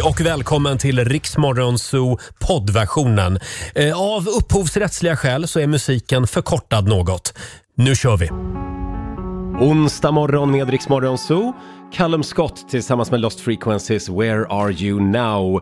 Hej och välkommen till Riksmorgonzoo poddversionen. Eh, Av upphovsrättsliga skäl så är musiken förkortad något. Nu kör vi! Onsdag morgon med Riksmorgonzoo. Callum Scott tillsammans med Lost Frequencies, Where Are You Now?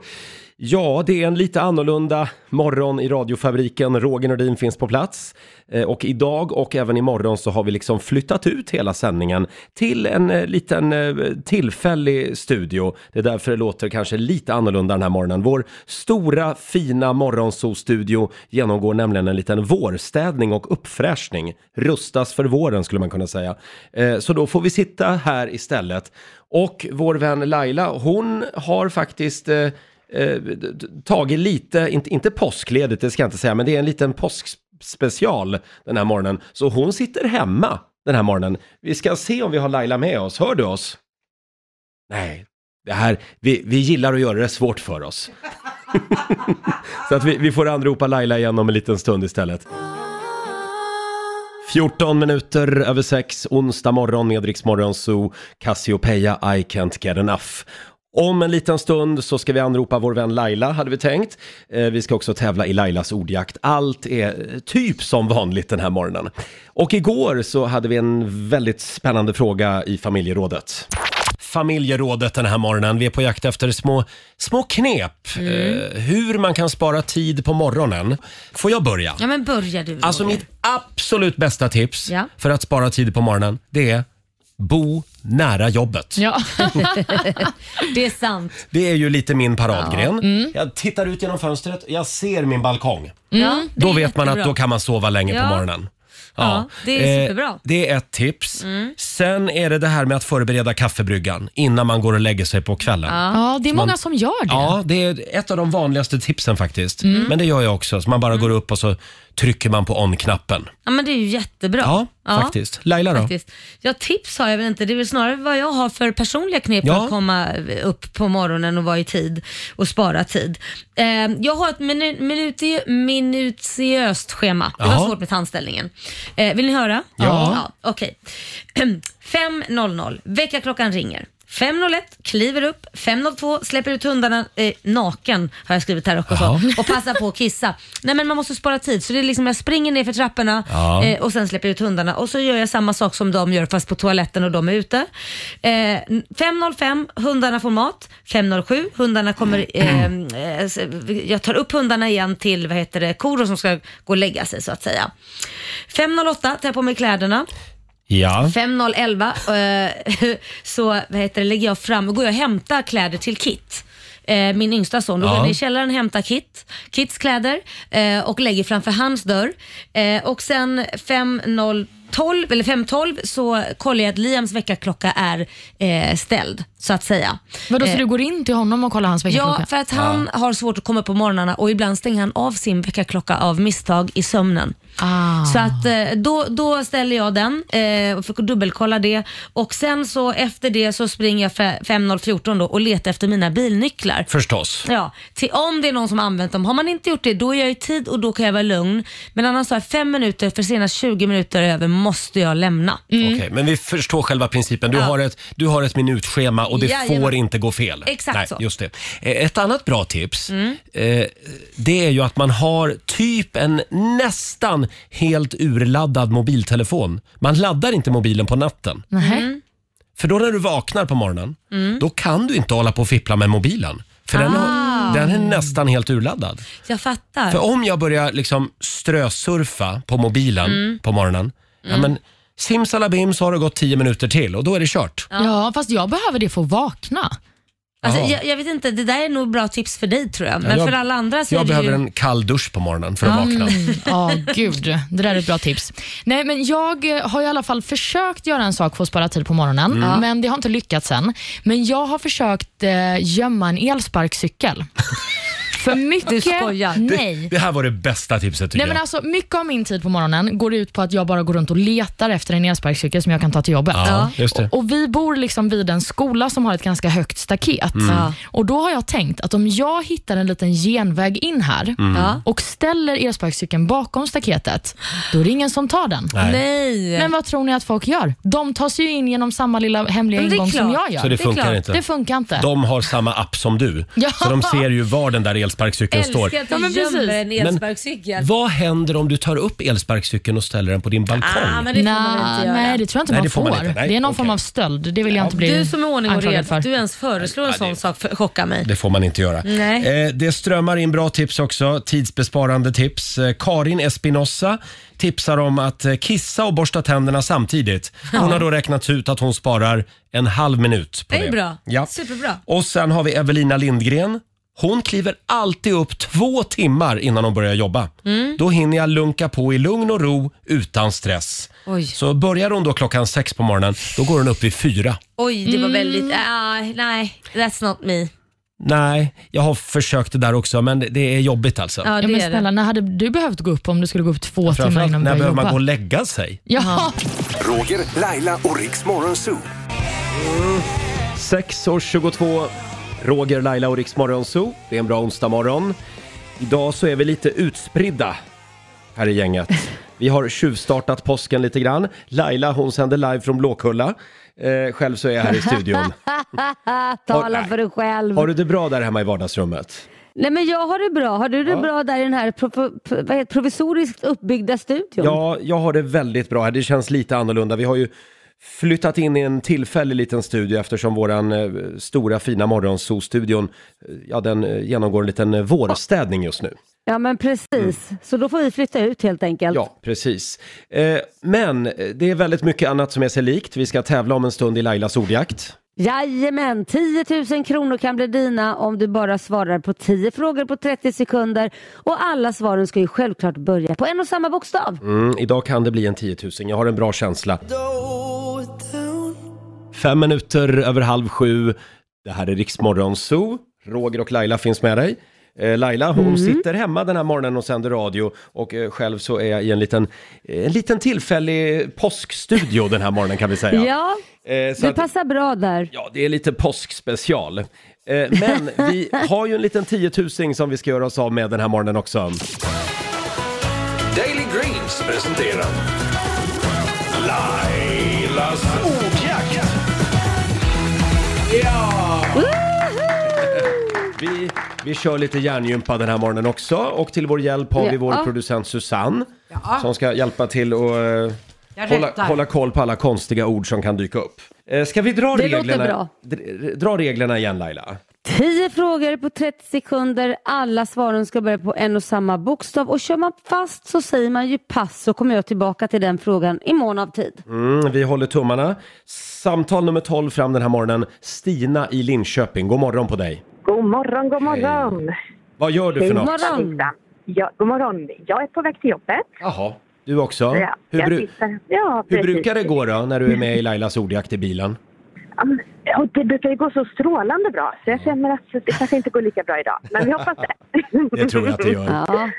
Ja, det är en lite annorlunda morgon i radiofabriken. Roger Nordin finns på plats. Eh, och idag och även imorgon så har vi liksom flyttat ut hela sändningen till en eh, liten eh, tillfällig studio. Det är därför det låter kanske lite annorlunda den här morgonen. Vår stora fina morgonsolstudio genomgår nämligen en liten vårstädning och uppfräschning. Rustas för våren skulle man kunna säga. Så då får vi sitta här istället. Och vår vän Laila, hon har faktiskt eh, tagit lite, inte, inte påskledigt, det ska jag inte säga, men det är en liten påskspecial den här morgonen. Så hon sitter hemma den här morgonen. Vi ska se om vi har Laila med oss. Hör du oss? Nej, det här, vi, vi gillar att göra det svårt för oss. Så att vi, vi får anropa Laila igen om en liten stund istället. 14 minuter över 6, onsdag morgon med Riksmorgon Morgon Zoo, Cassiopeia, I can't get enough. Om en liten stund så ska vi anropa vår vän Laila, hade vi tänkt. Eh, vi ska också tävla i Lailas ordjakt. Allt är eh, typ som vanligt den här morgonen. Och igår så hade vi en väldigt spännande fråga i familjerådet. Familjerådet den här morgonen. Vi är på jakt efter små, små knep. Mm. Eh, hur man kan spara tid på morgonen. Får jag börja? Ja men börja du Alltså Roger. mitt absolut bästa tips Ja. för att spara tid på morgonen, det är bo nära jobbet. Ja. Det är sant. Det är ju lite min paradgren. Mm. Jag tittar ut genom fönstret, jag ser min balkong. Ja, det Då är vet man att jättebra. då kan man sova länge på Ja. morgonen. Ja, det är superbra. Mm. det är ett tips. Sen är det det här med att förbereda kaffebryggan innan man går och lägger sig på kvällen. ja, det är många man- som gör det. Ja, det är ett av de vanligaste tipsen faktiskt. Mm. Men det gör jag också. Så man bara går upp och så trycker man på on-knappen. Ja men det är ju jättebra. Ja, faktiskt. Laila då? Faktiskt. Ja, tips har jag väl inte. Det är väl snarare vad jag har för personliga knep Ja. för att komma upp på morgonen och vara i tid och spara tid. Eh, jag har ett minu- minuti- minutiöst schema. Det var Jaha. svårt med tandställningen. Eh, vill ni höra? Ja. ja Okej. 5.00, väckarklockan ringer. 5.01 kliver upp, 5.02 släpper ut hundarna eh, naken har jag skrivit här också Jaha. och passar på att kissa. Nej men man måste spara tid så det är liksom jag springer ner för trapporna Ja. eh, och sen släpper jag ut hundarna och så gör jag samma sak som de gör fast på toaletten och de är ute. Eh, 5.05 hundarna får mat, 5.07 hundarna kommer, eh, eh, s- jag tar upp hundarna igen till vad heter det, kor som ska gå och lägga sig så att säga. 5.08 tar jag på mig kläderna. Ja. 5011 eh, så vad heter det, lägger jag fram och går jag och hämtar kläder till Kit. Eh, min yngsta son. Då går Ja. jag ner i källaren och hämtar Kit, Kits kläder eh, och lägger framför hans dörr. Eh, och sen 5012 eller 512 så kollar jag att Liams väckarklocka är eh, ställd så att säga. Vadå, så Eh, du går in till honom och kollar hans väckarklocka? Ja, för att han har svårt att komma upp på morgnarna och ibland stänger han av sin väckarklocka av misstag i sömnen. Ah. Så att eh, då, då ställer jag den eh, och får dubbelkolla det och sen så efter det så springer jag fe- 5014 då och letar efter mina bilnycklar. Förstås. Ja, till om det är någon som har använt dem. Har man inte gjort det, då är jag i tid och då kan jag vara lugn. Men annars har jag fem minuter, för senast 20 minuter över måste jag lämna. Okej, men vi förstår själva principen. Du, Ja. har ett, du har ett minutschema och det Jajamän. får inte gå fel. Exakt Nej, så. Mm. Just det. Eh, Ett annat bra tips, eh, det är ju att man har typ en nästan helt urladdad mobiltelefon. Man laddar inte mobilen på natten. Nähä. Mm. För då när du vaknar på morgonen, då kan du inte hålla på och fippla med mobilen. För den, Ah. har, den är nästan helt urladdad. Jag fattar. För om jag börjar liksom strösurfa på mobilen Mm. på morgonen, ja men simsalabim så har det gått tio minuter till och då är det kört. Ja, fast jag behöver det för att vakna. Alltså, Jaha. jag, jag vet inte, det där är nog bra tips för dig tror jag. Men jag- för alla andra så är Jag det behöver ju... en kall dusch på morgonen för att vakna. Ja, gud. Det där är ett bra tips. Nej, men jag eh, har i alla fall försökt göra en sak för att spara tid på morgonen, Mm. men det har inte lyckats än. Men jag har försökt eh, gömma en elsparkcykel. För mycket... Du skojar. Nej. Det här var det bästa tipset tycker Nej, men jag. alltså, mycket av min tid på morgonen går ut på att jag bara går runt och letar efter en elsparkcykel som jag kan ta till jobbet. Ja, just det. Och, och Vi bor liksom vid en skola som har ett ganska högt staket. Mm. Ja. Och Då har jag tänkt att om jag hittar en liten genväg in här Mm. Ja. och ställer elsparkcykeln bakom staketet, då är det ingen som tar den. Nej. Nej. Men vad tror ni att folk gör? De tar sig ju in genom samma lilla hemliga Men det är ingång som klart. jag gör. Så det funkar klart. inte. Det funkar inte. De har samma app som du, Ja. så de ser ju var den där elsparkcykeln står. Älskar att du Ja, men precis. gömmer en Men elsparkcykel. vad händer om du tar upp elsparkcykeln och ställer den på din balkong? Ah, men det får man inte göra. nej, det tror jag inte Nej, man det får får. man inte. Nej, det är någon okej. form av stöld. Det vill jag inte bli Du som är ordning och anklagad reda, för. att du ens föreslår en sån sak för, chockar mig. Det får man inte göra. Nej. Eh, det strömmar in bra tips också, tidsbesparande tips. Eh, Karin Espinosa tipsar om att eh, kissa och borsta tänderna samtidigt. Hon har då räknat ut att hon sparar en halv minut på Det det. är bra. Ja. Superbra. Och sen har vi Evelina Lindgren. Hon kliver alltid upp två timmar innan hon börjar jobba. Mm. Då hinner jag lunka på i lugn och ro utan stress. Oj. Så börjar hon då klockan sex på morgonen, då går hon upp vid fyra. Oj, det var väldigt... Ah, nej, that's not me. Nej, jag har försökt det där också men det- det är jobbigt alltså. Ja, Ja, det men är snälla, när hade du behövt gå upp om du skulle gå upp två timmar Framförallt innan du när börjar behöver man jobba? gå och lägga sig? Ja. Roger, Laila och Riks Morgonzoo. 6.22, Roger, Laila och Riksmorgon Zoo. Det är en bra onsdagmorgon. Idag så är vi lite utspridda här i gänget. Vi har tjuvstartat påsken lite grann. Laila hon sänder live från Blåkulla. Eh, själv så är jag här i studion. Tala för dig själv. Har du det bra där hemma i vardagsrummet? Nej men jag har det bra. Har du det bra där i den här provisoriskt uppbyggda studion? Ja, jag har det väldigt bra här. Det känns lite annorlunda. Vi har ju flyttat in i en tillfällig liten studio eftersom våran eh, stora fina morgonzoo-studion, eh, ja den eh, genomgår en liten eh, vårstädning just nu. Ja men precis. Så då får vi flytta ut helt enkelt. Mm. Ja, precis. Eh, men det är väldigt mycket annat som är sig likt. Vi ska tävla om en stund i Lailas ordjakt. Jajamän, 10 000 kronor kan bli dina om du bara svarar på 10 frågor på 30 sekunder. Och alla svaren ska ju självklart börja på en och samma bokstav. Mm, idag kan det bli en 10 000. Jag har en bra känsla. Fem minuter över halv sju. Det här är Riksmorgon Zoo. Roger och Laila finns med dig. Eh, Laila hon sitter hemma den här morgonen och sänder radio och eh, själv så är jag i en liten, en liten tillfällig påskstudio den här morgonen kan vi säga. Ja, Eh, så du att- passar bra där. Ja, det är lite påskspecial. Eh, Men vi har ju en liten tiotusing som vi ska göra oss av med den här morgonen också. Daily Greens presenterar Lailas ordjakt. Vi, vi kör lite hjärngympa den här morgonen också och till vår hjälp har vi vår Ja. producent Susanne som ska hjälpa till att eh, hålla, rättar. hålla koll på alla konstiga ord som kan dyka upp. Eh, Ska vi dra Det låter reglerna? bra. dr- Dra reglerna igen Laila. 10 frågor på 30 sekunder. Alla svaren ska börja på en och samma bokstav. Och kör man fast så säger man ju pass så kommer jag tillbaka till den frågan i mån av tid. Mm, vi håller tummarna. Samtal nummer 12 fram den här morgonen. Stina i Linköping, god morgon på dig. God morgon, god morgon. Vad gör du för God något? morgon. Ja, god morgon. Jag är på väg till jobbet. Jaha, du också? Ja, hur, jag bru- sitter- ja, hur precis. brukar det gå då när du är med i Lailas ordjakt i bilen? Ja, men- och det brukar ju gå så strålande bra, så jag känner att det kanske inte går lika bra idag. Men vi hoppas det. Det tror jag att det gör. Ja.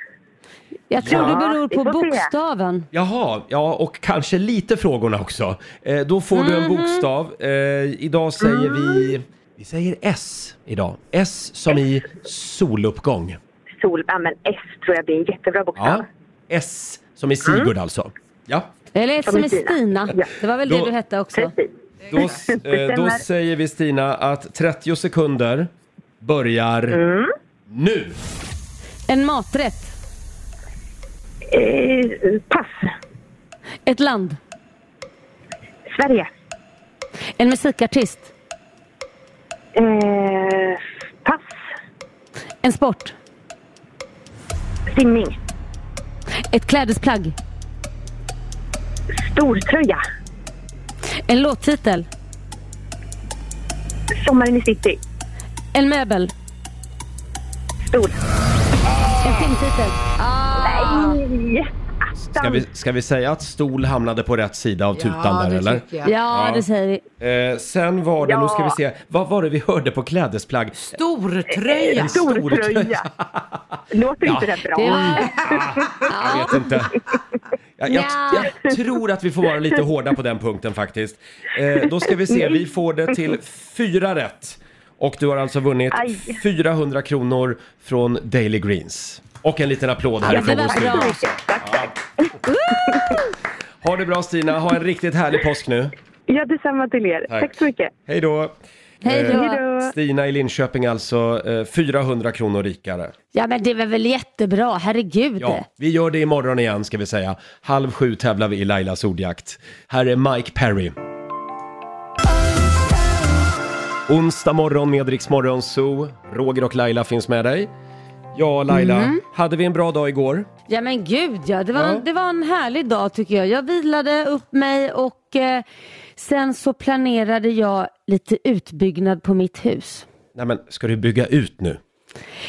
Jag tror Ja, det beror på se. bokstaven. Jaha, ja och kanske lite frågorna också. Eh, då får du en Mhm. bokstav. Eh, idag säger vi... Vi säger S idag. S som i soluppgång. Sol, ja, men S tror jag blir en jättebra bokstav. Ja. S som i Sigurd Mm. alltså. Ja. Eller ett som är Stina. Ja. Det var väl Då- det du hette också. Då, s- eh, då säger vi Stina att 30 sekunder börjar Mm. nu. En maträtt. Eh, pass. Ett land. Sverige. En musikartist. Eh, pass. En sport. Simning. Ett klädesplagg. Stortröja. En låttitel. Sommaren i city. En möbel. Stol. En filmtitel. Nej! Ska vi, ska vi säga att stol hamnade på rätt sida av tutan där eller? tycker jag. Ja, det säger vi. Eh, sen var det, nu ska vi se, vad var det vi hörde på klädesplagg? Stortröja. Stortröja. Låter inte det bra? Det var... Jag vet inte. Jag, jag, Ja. jag tror att vi får vara lite hårda på den punkten faktiskt. Eh, då ska vi se, vi får det till fyra rätt. Och du har alltså vunnit Aj. 400 kronor från Daily Greens. Och en liten applåd Ja, härifrån det vår studio. bra. Tack, tack. Ha det bra Stina, ha en riktigt härlig påsk nu. Ja, detsamma till er. Tack. Tack, så mycket. Hej då! Hej Eh, då. Stina i Linköping alltså eh, 400 kronor rikare. Ja, men det var väl jättebra. Herregud. Ja, vi gör det imorgon igen ska vi säga. Halv sju tävlar vi i Lailas ordjakt. Här är Mike Perry. Onsdag morgon med Rix Morgon Zoo. Roger och Laila finns med dig. Ja, Laila, Mm. hade vi en bra dag igår? Ja men gud ja, det var, Ja. det var en härlig dag tycker jag. Jag vilade upp mig och eh, sen så planerade jag lite utbyggnad på mitt hus. Nej men, ska du bygga ut nu?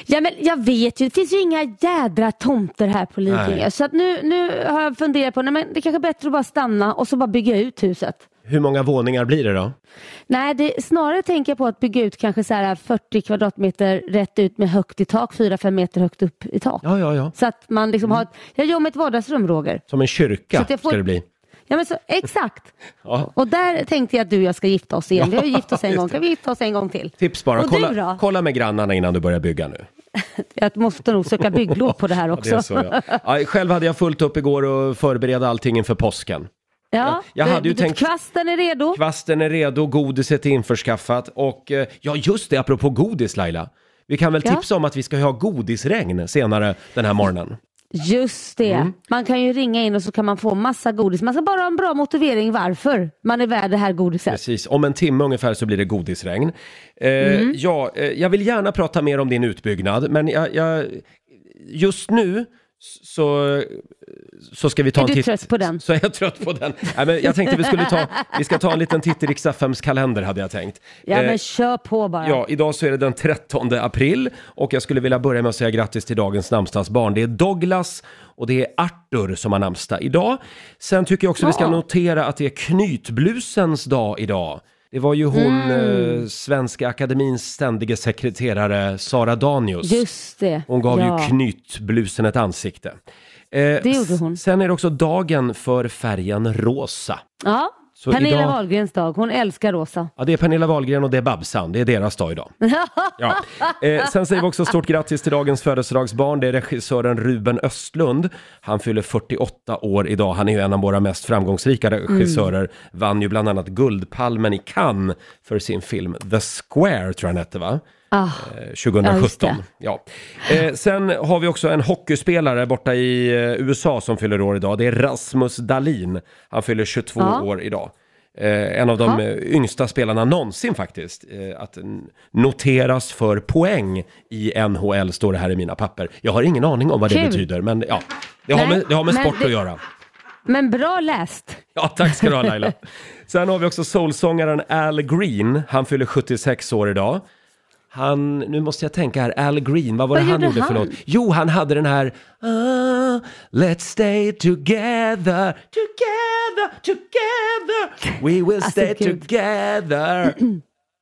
Ja men jag vet ju, det finns ju inga jädra tomter här på. Lidingö. Så att nu, nu har jag funderat på, nej men det kanske är bättre att bara stanna och så bara bygga ut huset. Hur många våningar blir det då? Nej, det, snarare tänker jag på att bygga ut kanske så här 40 kvadratmeter rätt ut med högt i tak, 4-5 meter högt upp i tak. Ja, ja, ja. Så att man liksom har ett, jag gör med ett vardagsrum Roger. Som en kyrka får- ska det bli. Ja men så, exakt. Ja. Och där tänkte jag att du och jag ska gifta oss igen. Vi har ju gift oss en gång, det. kan vi gifta oss en gång till? Tips bara, Och kolla, kolla med grannarna innan du börjar bygga nu. Jag måste nog söka bygglov på det här Ja, också. det är så, ja. Ja, själv hade jag fullt upp igår och förbereda allting inför påsken. Ja, jag hade ju tänkt- Kvasten är redo. Kvasten är redo, godiset är införskaffat och eh, ja, just det, apropå godis Laila. Vi kan väl Ja. tipsa om att vi ska ha godisregn senare den här morgonen. Just det. Mm. Man kan ju ringa in och så kan man få massa godis. Man ska bara ha en bra motivering varför man är värd det här godiset. Precis, om en timme ungefär så blir det godisregn. Eh, Mm. Ja, eh, jag vill gärna prata mer om din utbyggnad, men jag, jag, just nu så, så ska vi ta Är en du titt. trött på den? Så är jag trött på den. Nej, men jag tänkte vi skulle ta, vi ska ta en liten titt i Rix FMs kalender hade jag tänkt. Ja Eh, men kör på bara. Ja, idag så är det den 13 april och jag skulle vilja börja med att säga grattis till dagens namnsdagsbarn. Det är Douglas och det är Arthur som har namnsdag idag. Sen tycker jag också vi ska Ja. notera att det är knytblusens dag idag. Det var ju hon, Mm. eh, Svenska Akademins ständige sekreterare Sara Danius. Just det. Hon gav ja. ju knytblusen ett ansikte. Eh, Det gjorde hon. Sen är det också dagen för färgen rosa. Ja, Så Pernilla idag- Wahlgrens dag. Hon älskar rosa. Ja, det är Pernilla Wahlgren och det är Babsan. Det är deras dag idag. Ja. Eh, sen säger vi också stort grattis till dagens födelsedagsbarn. Det är regissören Ruben Östlund. Han fyller 48 år idag. Han är ju en av våra mest framgångsrika regissörer. Vann ju bland annat Guldpalmen i Cannes för sin film The Square, tror jag den hette va? Ah, Eh, Ja, just 2017. det. Ja. Eh, sen har vi också en hockeyspelare borta i eh, USA som fyller år idag. Det är Rasmus Dahlin. Han fyller 22 Ja. år idag. Eh, en av de Ja. eh, yngsta spelarna någonsin faktiskt. Eh, att noteras för poäng i NHL står det här i mina papper. Jag har ingen aning om vad det Kul. betyder, men ja. Det har Nej, med, det har med sport det- att göra. Men bra läst. Ja, tack ska du ha Laila. Sen har vi också soulsångaren Al Green. Han fyller 76 år idag. Han, nu måste jag tänka här, Al Green, vad var Vad det han gjorde gjorde för han? låt? Jo, han hade den här ah, Let's stay together, together, together We will Alltså, stay together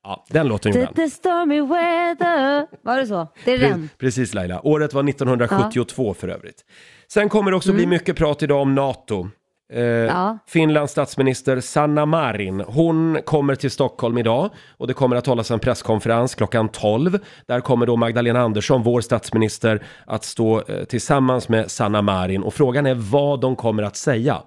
Ja, den låten gjorde han. The stormy weather. Var det så? Det är den. Precis Laila, året var 1972 för övrigt. Sen kommer det också bli mycket prat idag om NATO. Eh, Mm. Ja. Finlands statsminister Sanna Marin, hon kommer till Stockholm idag och det kommer att hållas en presskonferens klockan 12. Där kommer då Magdalena Andersson, vår statsminister, att stå eh, tillsammans med Sanna Marin och frågan är vad de kommer att säga.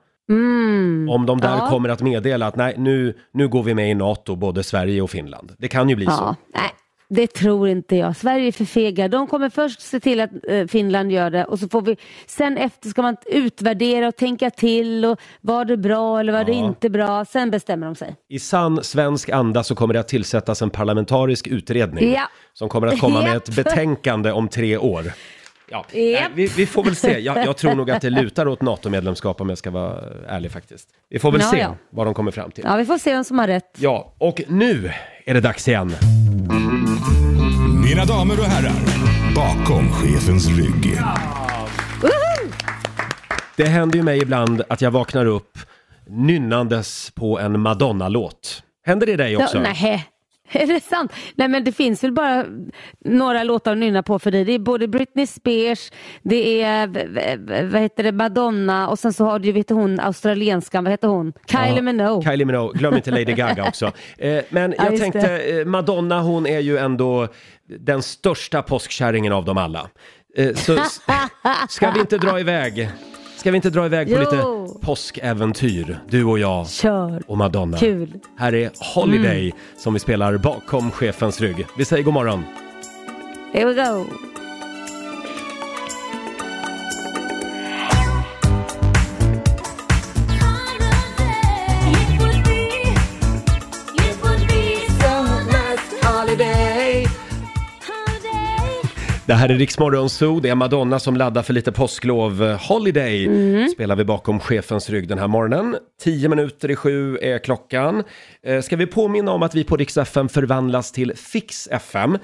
Om de där Mm. Ja. kommer att meddela att nej, nu, nu går vi med i NATO, både Sverige och Finland. Det kan ju bli så. Ja, nej, det tror inte jag. Sverige är för fega. De kommer först se till att eh, Finland gör det och så får vi sen efter ska man utvärdera och tänka till och var det bra eller var det Ja. inte bra. Sen bestämmer de sig. I sann svensk anda så kommer det att tillsättas en parlamentarisk utredning Ja. som kommer att komma med ett betänkande om tre år. Ja, nej, vi, vi får väl se. Jag, jag tror nog att det lutar åt NATO-medlemskap om jag ska vara ärlig faktiskt. Vi får väl Ja, se ja. vad de kommer fram till. Ja, vi får se vem som har rätt. Ja, och nu är det dags igen. Mina damer och herrar, bakom chefens rygg. Det Det händer ju mig ibland att jag vaknar upp nynnandes på en Madonna-låt. Händer det dig också? Ja, nej. Är det sant? Nej men det finns väl bara några låtar att nynna på för dig. Det är både Britney Spears, det är vad heter det, Madonna och sen så har du ju vet hon australienskan, vad heter hon? Kylie Ja, Minogue. Kylie Minogue, glöm inte Lady Gaga också. Eh, men Ja, jag just tänkte, eh, Madonna hon är ju ändå den största påskkärringen av dem alla. Eh, så ska vi inte dra iväg? Ska vi inte dra iväg på Jo. lite påskäventyr, du och jag Kör. och Madonna? Kul. Här är Holiday som vi spelar bakom chefens rygg. Vi säger god morgon. Here we go. Det här är Riksmorgon Zoo, det är Madonna som laddar för lite påsklov. Holiday Mm. spelar vi bakom chefens rygg den här morgonen. Tio minuter i sju är klockan. Eh, ska vi påminna om att vi på Rix FM förvandlas till Fix FM?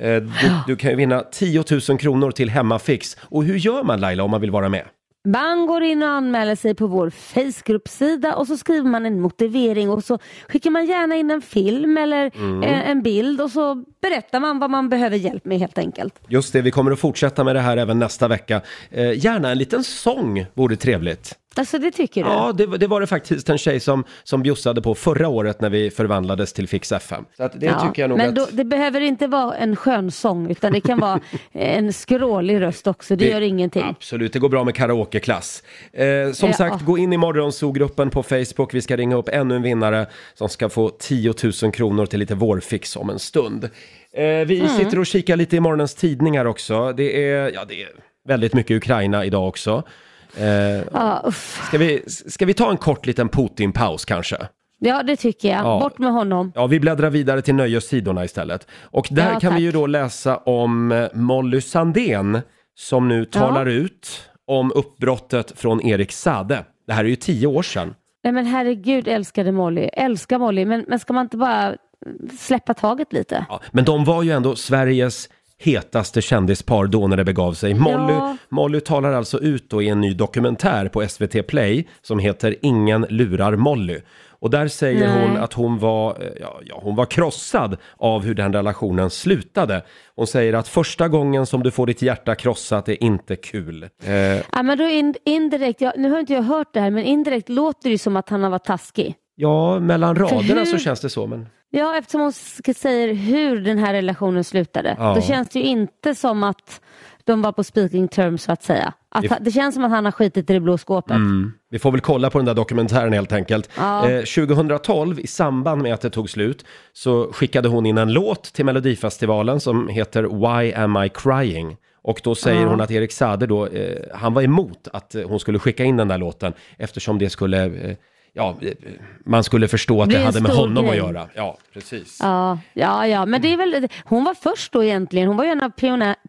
Eh, du, du kan ju vinna 10 000 kronor till Hemmafix. Och hur gör man Laila om man vill vara med? Man går in och anmäler sig på vår Facebookgruppsida och så skriver man en motivering och så skickar man gärna in en film eller Mm. en, en bild och så berättar man vad man behöver hjälp med helt enkelt. Just det, vi kommer att fortsätta med det här även nästa vecka. Eh, gärna en liten sång vore trevligt. Alltså det tycker du? Ja, det, var- det var det faktiskt en tjej som, som bjussade på förra året när vi förvandlades till Fix FM. Så det Ja, tycker jag nog men att... då, det behöver inte vara en skön sång utan det kan vara en skrålig röst också. Det, gör ingenting. Absolut, det går bra med karaokeklass. Eh, som Ja. sagt, gå in i Morgonzoo-gruppen på Facebook. Vi ska ringa upp ännu en vinnare som ska få 10 000 kronor till lite vårfix om en stund. Eh, vi Mm. sitter och kikar lite i morgonens tidningar också. Det är, ja, det är väldigt mycket Ukraina idag också. Eh, Ja, uff. ska, vi, ska vi ta en kort liten Putin-paus kanske? ja, det tycker jag. Ja. Bort med honom. Ja, vi bläddrar vidare till nöjessidorna istället. Och där Ja, kan vi ju tack. då läsa om eh, Molly Sandén som nu talar ut om uppbrottet från Erik Sade. Det här är ju tio år sedan. Nej men herregud älskade Molly. Älskar Molly. Men, men ska man inte bara släppa taget lite? Ja, men de var ju ändå Sveriges hetaste kändispar då när det begav sig. Molly, Ja. Molly talar alltså ut då i en ny dokumentär på SVT Play som heter Ingen lurar Molly. Och där säger Nej. hon att hon var, eh, ja, ja, hon var krossad av hur den relationen slutade. Hon säger att första gången som du får ditt hjärta krossat är inte kul. Eh, Ja, men då in, indirekt, jag, nu har inte jag hört det här, men indirekt låter det ju som att han har varit taskig. ja, mellan raderna hur- så känns det så, men Ja, eftersom hon säger hur den här relationen slutade. Ja. Då känns det ju inte som att de var på speaking terms så att säga. Att, Det- känns som att han har skitit i det blå skåpet. Vi får väl kolla på den där dokumentären helt enkelt. Ja. Eh, 2012, i samband med att det tog slut, så skickade hon in en låt till Melodifestivalen som heter Why am I crying? Och då säger Ja. hon att Erik Saade då, eh, han var emot att hon skulle skicka in den där låten eftersom det skulle, eh, ja, eh, man skulle förstå att det en hade med honom att grej. göra. Ja, precis. Ja, ja, ja, men det är väl, hon var först då egentligen. Hon var ju en av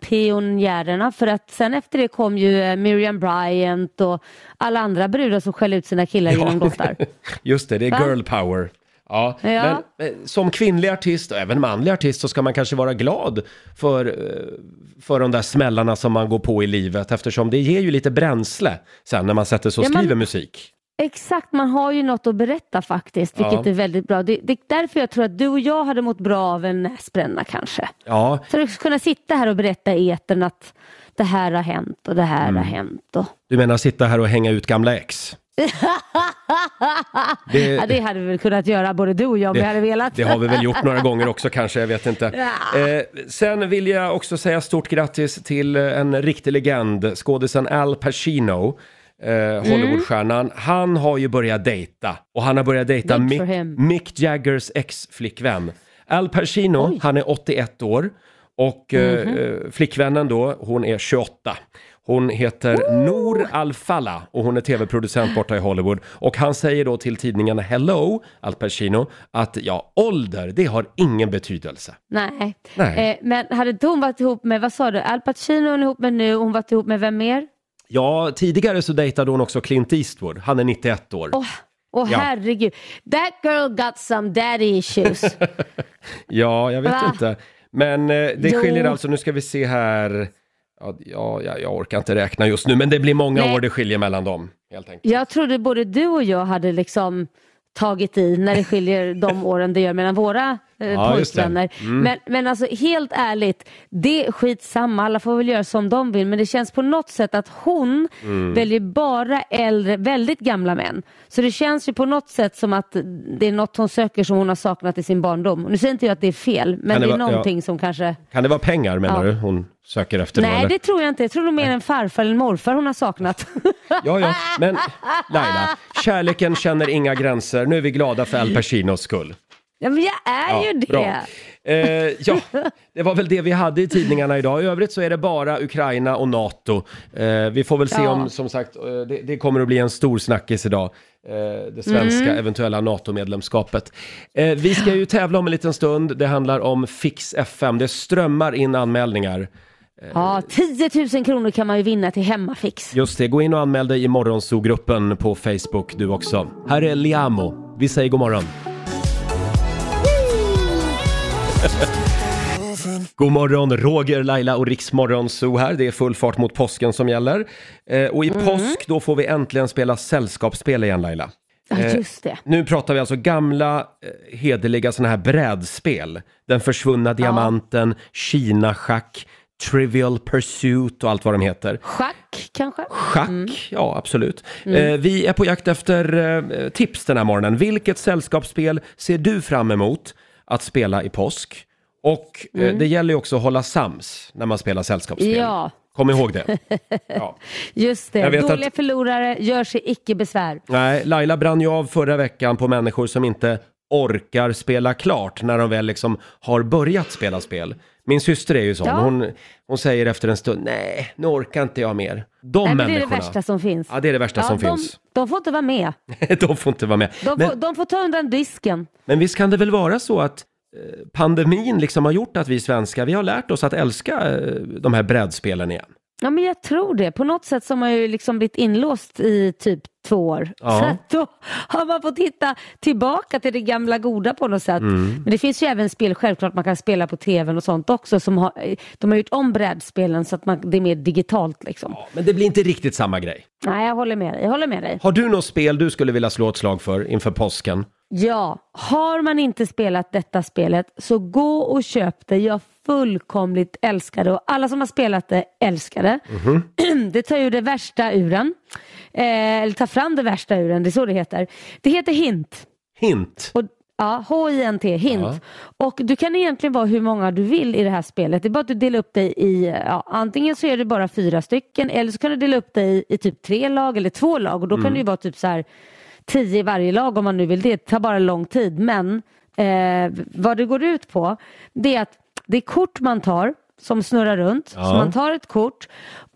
pionjärerna för att sen efter det kom ju eh, Miriam Bryant och alla andra brudar som skällde ut sina killar genom låtar. Just det, det är Va? girl power. Ja, Ja. men eh, som kvinnlig artist och även manlig artist så ska man kanske vara glad för, för de där smällarna som man går på i livet eftersom det ger ju lite bränsle sen när man sätter sig och Ja, man- skriver musik. Exakt, man har ju något att berätta faktiskt, vilket Ja. är väldigt bra. Det, det är därför jag tror att du och jag hade mått bra av en näsbränna kanske. Ja, Så att kunna sitta här och berätta i etern att det här har hänt och det här Mm. har hänt. Och... du menar sitta här och hänga ut gamla ex? Det- ja, det hade vi väl kunnat göra både du och jag om vi hade velat. det har vi väl gjort några gånger också kanske, jag vet inte. Ja. Eh, sen vill jag också säga stort grattis till en riktig legend, skådisen Al Pacino. Eh, Hollywoodstjärnan. Han har ju börjat dejta och han har börjat dejta Good Mick, for him. Mick Jaggers ex-flickvän. Al Pacino, han är 81 år och eh, Mhm. eh, flickvännen då, hon är 28. Hon heter Nour Al-Falla och hon är tv-producent borta i Hollywood. Och han säger då till tidningen Hello, Al Pacino, att ja, ålder, det har ingen betydelse. Nej. Nej. Eh, men hade inte hon varit ihop med, vad sa du, Al Pacino hon är ihop med nu, hon varit ihop med vem mer? Ja, tidigare så dejtade hon också Clint Eastwood. Han är 91 år. Åh åh, Ja. herregud. That girl got some daddy issues. Ja, jag vet Va? inte. Men eh, det Jo. skiljer alltså, nu ska vi se här. Ja, ja, jag, jag orkar inte räkna just nu, men det blir många Nej. år det skiljer mellan dem. Helt enkelt. Jag trodde både du och jag hade liksom tagit i när det skiljer de åren det gör mellan våra eh, Ja, pojkvänner. Men, men alltså helt ärligt, det är skitsamma, alla får väl göra som de vill men det känns på något sätt att hon Mm. väljer bara äldre, väldigt gamla män. Så det känns ju på något sätt som att det är något hon söker som hon har saknat i sin barndom. Nu säger inte jag att det är fel, men det det, är ja. någonting som kanske... Kan det vara pengar menar Ja. du hon söker efter Nej, eller? det tror jag inte. Jag tror nog mer en farfar eller en morfar hon har saknat. Ja, ja, men Laila, kärleken känner inga gränser. Nu är vi glada för Al Pacinos skull. Ja, men jag är Ja, ju det. bra. Eh, ja, det var väl det vi hade i tidningarna idag. I övrigt så är det bara Ukraina och NATO. Eh, vi får väl se Ja. om, som sagt, eh, det, det kommer att bli en stor snackis idag. Eh, det svenska Mm. eventuella NATO-medlemskapet. Eh, vi ska ju tävla om en liten stund. Det handlar om Fix FM. Det strömmar in anmälningar. Ja, 10 000 kronor kan man ju vinna till Hemmafix. Just det, gå in och anmäl dig i Morgonzoo-gruppen på Facebook du också. Här är Liamo. Vi säger god morgon. God morgon, Roger, Laila och Riksmorgon Zoo här. Det är full fart mot påsken som gäller. Eh, och i påsk då får vi äntligen spela sällskapsspel igen Laila. Ja, Eh, just det. Nu pratar vi alltså gamla eh, hederliga sådana här brädspel. Den försvunna diamanten, Kina-schack, Trivial Pursuit och allt vad de heter. Schack kanske? Schack, ja absolut. Eh, vi är på jakt efter eh, tips den här morgonen. Vilket sällskapsspel ser du fram emot att spela i påsk? Och eh, det gäller ju också att hålla sams när man spelar sällskapsspel. Ja. Kom ihåg det. Ja. Just det. Vet Dåliga att- förlorare gör sig icke besvär. Nej, Laila brann ju av förra veckan på människor som inte orkar spela klart när de väl liksom har börjat spela spel. Min syster är ju sån. Ja. Hon, hon säger efter en stund, nej, nu orkar inte jag mer. De Nej, men det är det människorna. värsta som finns. Ja, det är det värsta som de, finns. De får inte vara med. de får inte vara med. De, Men- får, de får ta undan disken. Men visst kan det väl vara så att eh, pandemin liksom har gjort att vi svenskar, vi har lärt oss att älska eh, de här brädspelen igen. Ja, men jag tror det. På något sätt så har man ju liksom blivit inlåst i typ två år. Ja. Så att då har man fått hitta tillbaka till det gamla goda på något sätt. Mm. Men det finns ju även spel självklart man kan spela på tvn och sånt också. Som har, de har gjort om brädspelen så att man, det är mer digitalt liksom. Men det blir inte riktigt samma grej. Nej, jag håller med dig. Jag håller med dig. Har du något spel du skulle vilja slå ett slag för inför påsken? Ja, har man inte spelat detta spelet så gå och köp det. Jag fullkomligt älskar det och alla som har spelat det älskar det. Det tar ju det värsta ur en. Eh, eller tar fram det värsta ur en, det är så det heter. Det heter Hint. Hint. Och, ja, H-I-N-T, hint. Ja. Och du kan egentligen vara hur många du vill i det här spelet. Det är bara att du delar upp dig i, ja, antingen så är det bara fyra stycken eller så kan du dela upp dig i, i typ tre lag eller två lag och då kan det ju vara typ så här tio i varje lag om man nu vill det. Det tar bara lång tid men eh, vad det går ut på det är att det är kort man tar som snurrar runt. Ja. Så man tar ett kort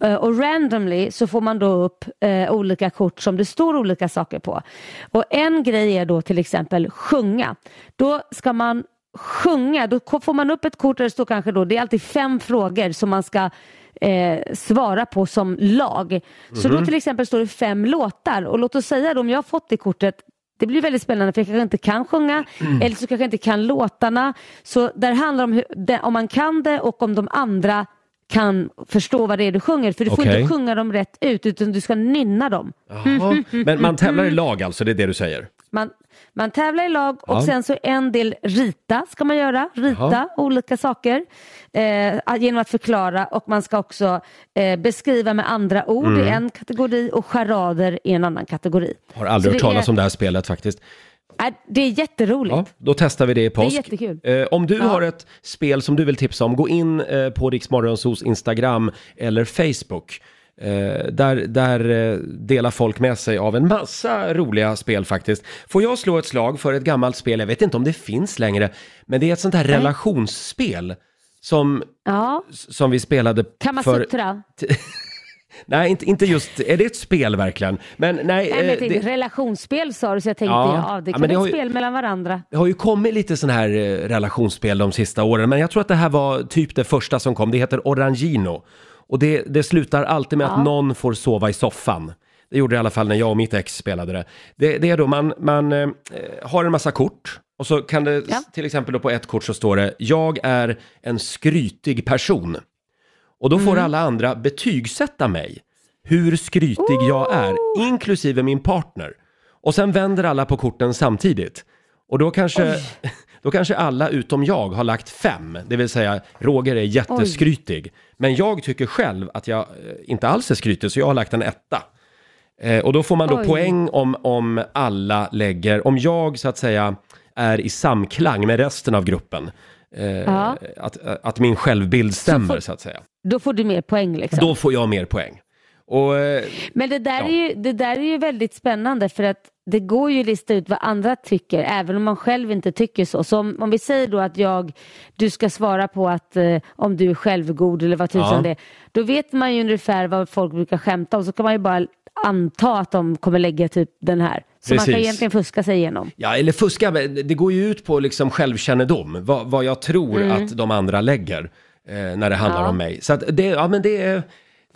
eh, och randomly så får man då upp eh, olika kort som det står olika saker på. Och en grej är då till exempel sjunga. Då ska man sjunga, då får man upp ett kort där det står kanske då, det är alltid fem frågor som man ska eh, svara på som lag. Så då till exempel står det fem låtar och låt oss säga då om jag har fått det kortet det blir väldigt spännande för jag kanske inte kan sjunga eller så kanske jag inte kan låtarna. Så där handlar det om hur, det, om man kan det och om de andra kan förstå vad det är du sjunger. För du får Okej. inte sjunga dem rätt ut utan du ska nynna dem. Jaha. Men man tävlar i lag alltså, det är det du säger? Man, man tävlar i lag och Ja. sen så en del rita ska man göra. Rita Jaha. olika saker eh, genom att förklara och man ska också eh, beskriva med andra ord Mm. i en kategori och charader i en annan kategori. Har aldrig Så hört det talas är, om det här spelet faktiskt. Det är jätteroligt. Ja, då testar vi det i påsk. jättekul. Eh, om du Ja. har ett spel som du vill tipsa om, gå in eh, på Riksmorgonsos Instagram eller Facebook. Eh, där där eh, delar folk med sig av en massa roliga spel faktiskt. Får jag slå ett slag för ett gammalt spel, jag vet inte om det finns längre, men det är ett sånt här relationsspel som, Ja, som vi spelade för... Kamasutra. Nej, inte, inte just, är det ett spel verkligen? Men nej, Nej, men eh, tänkte, det, relationsspel sa du så jag tänkte Ja. ja, det kan det vara ett ju- spel mellan varandra. Det har ju kommit lite sån här relationsspel de sista åren, men jag tror att det här var typ det första som kom. Det heter Orangino. Och det, det slutar alltid med att någon får sova i soffan. Det gjorde det i alla fall när jag och mitt ex spelade det. Det, det är då man, man eh, har en massa kort och så kan det Ja. till exempel då på ett kort så står det “Jag är en skrytig person”. Och då får Mm. alla andra betygsätta mig. Hur skrytig jag är, inklusive min partner. Och sen vänder alla på korten samtidigt. Och då kanske, då kanske alla utom jag har lagt fem. Det vill säga, Roger är jätteskrytig. Men jag tycker själv att jag eh, inte alls är skrytig, så jag har lagt en etta. Eh, och då får man då Oj. poäng om, om alla lägger, om jag så att säga är i samklang med resten av gruppen. Eh, Ja. att, att min självbild stämmer får- så att säga. Då får du mer poäng liksom. Då får jag mer poäng. Och, eh, Men det där, Ja. är ju, det där är ju väldigt spännande för att det går ju att lista ut vad andra tycker även om man själv inte tycker så. Så om, om vi säger då att jag, du ska svara på att eh, om du är självgod eller vad tusan Ja. det är. Då vet man ju ungefär vad folk brukar skämta om så kan man ju bara anta att de kommer lägga typ den här. Så man Precis. kan egentligen fuska sig igenom. Ja, eller fuska, det går ju ut på liksom självkännedom, vad, vad jag tror att de andra lägger eh, när det handlar Mm. Ja. om mig. Så att det, ja, men det är,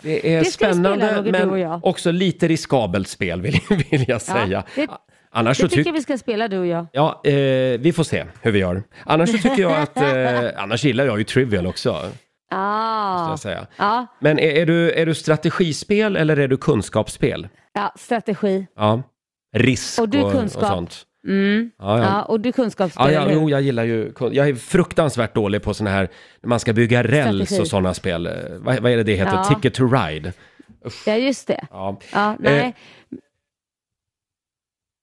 det är Det spela, spännande, Roger, och men också lite riskabelt spel vill, vill jag säga. det- Annars Det tycker jag vi ska spela du och jag. Ja, eh, vi får se hur vi gör. Annars så tycker jag att, eh, annars gillar jag ju Trivial också, Ah. Ja, Men är, är, du, är du strategispel eller är du kunskapsspel? ja, strategi. Ja. Risk Och och, och sånt. Mm. Ja, Ja, ja. och du kunskapsspel, Ja, ja, eller hur? jo, jag gillar ju, jag är fruktansvärt dålig på såna här, när man ska bygga räls Strategi. och sådana spel. Vad, vad är det det heter? Ja. Ticket to ride. Ja, just det. Ja. Ja, nej. Eh,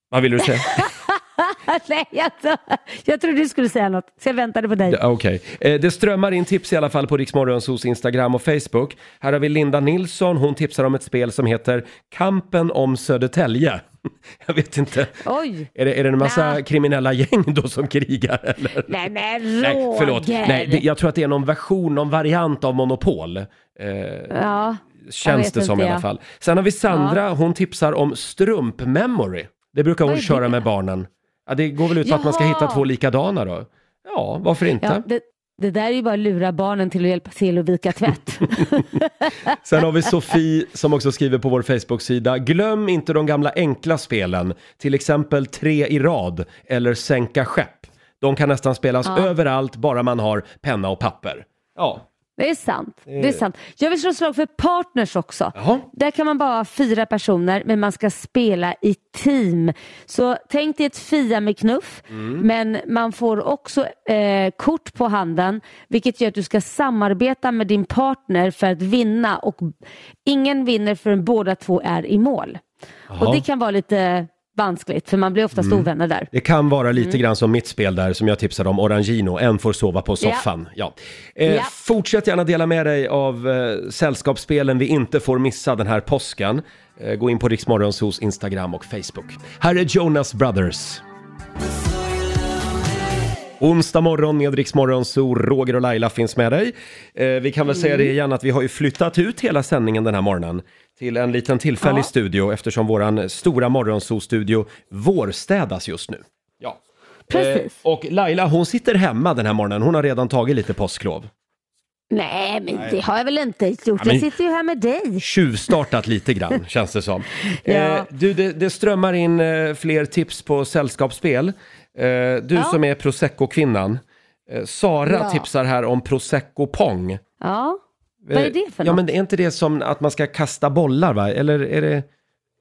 Vad vill du säga? nej, jag, jag trodde du skulle säga något, så jag väntade på dig. Okej. Eh, Det strömmar in tips i alla fall på Riksmorgonsos Instagram och Facebook. Här har vi Linda Nilsson, hon tipsar om ett spel som heter Kampen om Södertälje. Jag vet inte, Oj! är det, är det en massa Nja. kriminella gäng då som krigar eller? Nej men Roger! Nej, förlåt. Nej, det, jag tror att det är någon version, någon variant av Monopol. Eh, Ja, Känns det som inte, i alla ja. fall. Sen har vi Sandra, hon tipsar om strumpmemory. Det brukar hon köra det? med barnen. Ja, det går väl ut på att man ska hitta två likadana då. Ja, varför inte? ja det, det där är ju bara att lura barnen till att hjälpa till att vika tvätt. Sen har vi Sofie som också skriver på vår Facebook-sida. Glöm inte de gamla enkla spelen, till exempel tre i rad eller sänka skepp. De kan nästan spelas Ja. överallt bara man har penna och papper. Ja, Det är sant. Det är sant. Jag vill slå slag för partners också. Jaha. Där kan man bara ha fyra personer men man ska spela i team. Så tänk dig ett Fia med knuff Mm. men man får också eh, kort på handen vilket gör att du ska samarbeta med din partner för att vinna och ingen vinner förrän båda två är i mål. Och det kan vara lite vanskligt för man blir oftast Mm. ovänner där. Det kan vara lite grann som mitt spel där som jag tipsade om, Orangino. En får sova på soffan. Ja. Eh, Ja. Fortsätt gärna dela med dig av eh, sällskapsspelen vi inte får missa den här påsken. Eh, gå in på Riksmorgonsos Instagram och Facebook. Här är Jonas Brothers. Onsdag morgon med Riksmorgonso, Roger och Laila finns med dig. Eh, vi kan väl säga det igen att vi har ju flyttat ut hela sändningen den här morgonen till en liten tillfällig Ja. studio eftersom våran stora morgonso-studio vårstädas just nu. Ja. Precis. Eh, och Laila hon sitter hemma den här morgonen, hon har redan tagit lite påsklov. Nej men det har jag väl inte gjort. Ja, men- Jag sitter ju här med dig. Tjuvstartat lite grann känns det som. Eh, Ja. du, det, det strömmar in eh, fler tips på sällskapsspel. Eh, du Ja. som är prosecco-kvinnan. Eh, Sara Ja. tipsar här om prosecco pong. Ja, vad är det för Ja, något? men är inte det som att man ska kasta bollar va? Eller är det...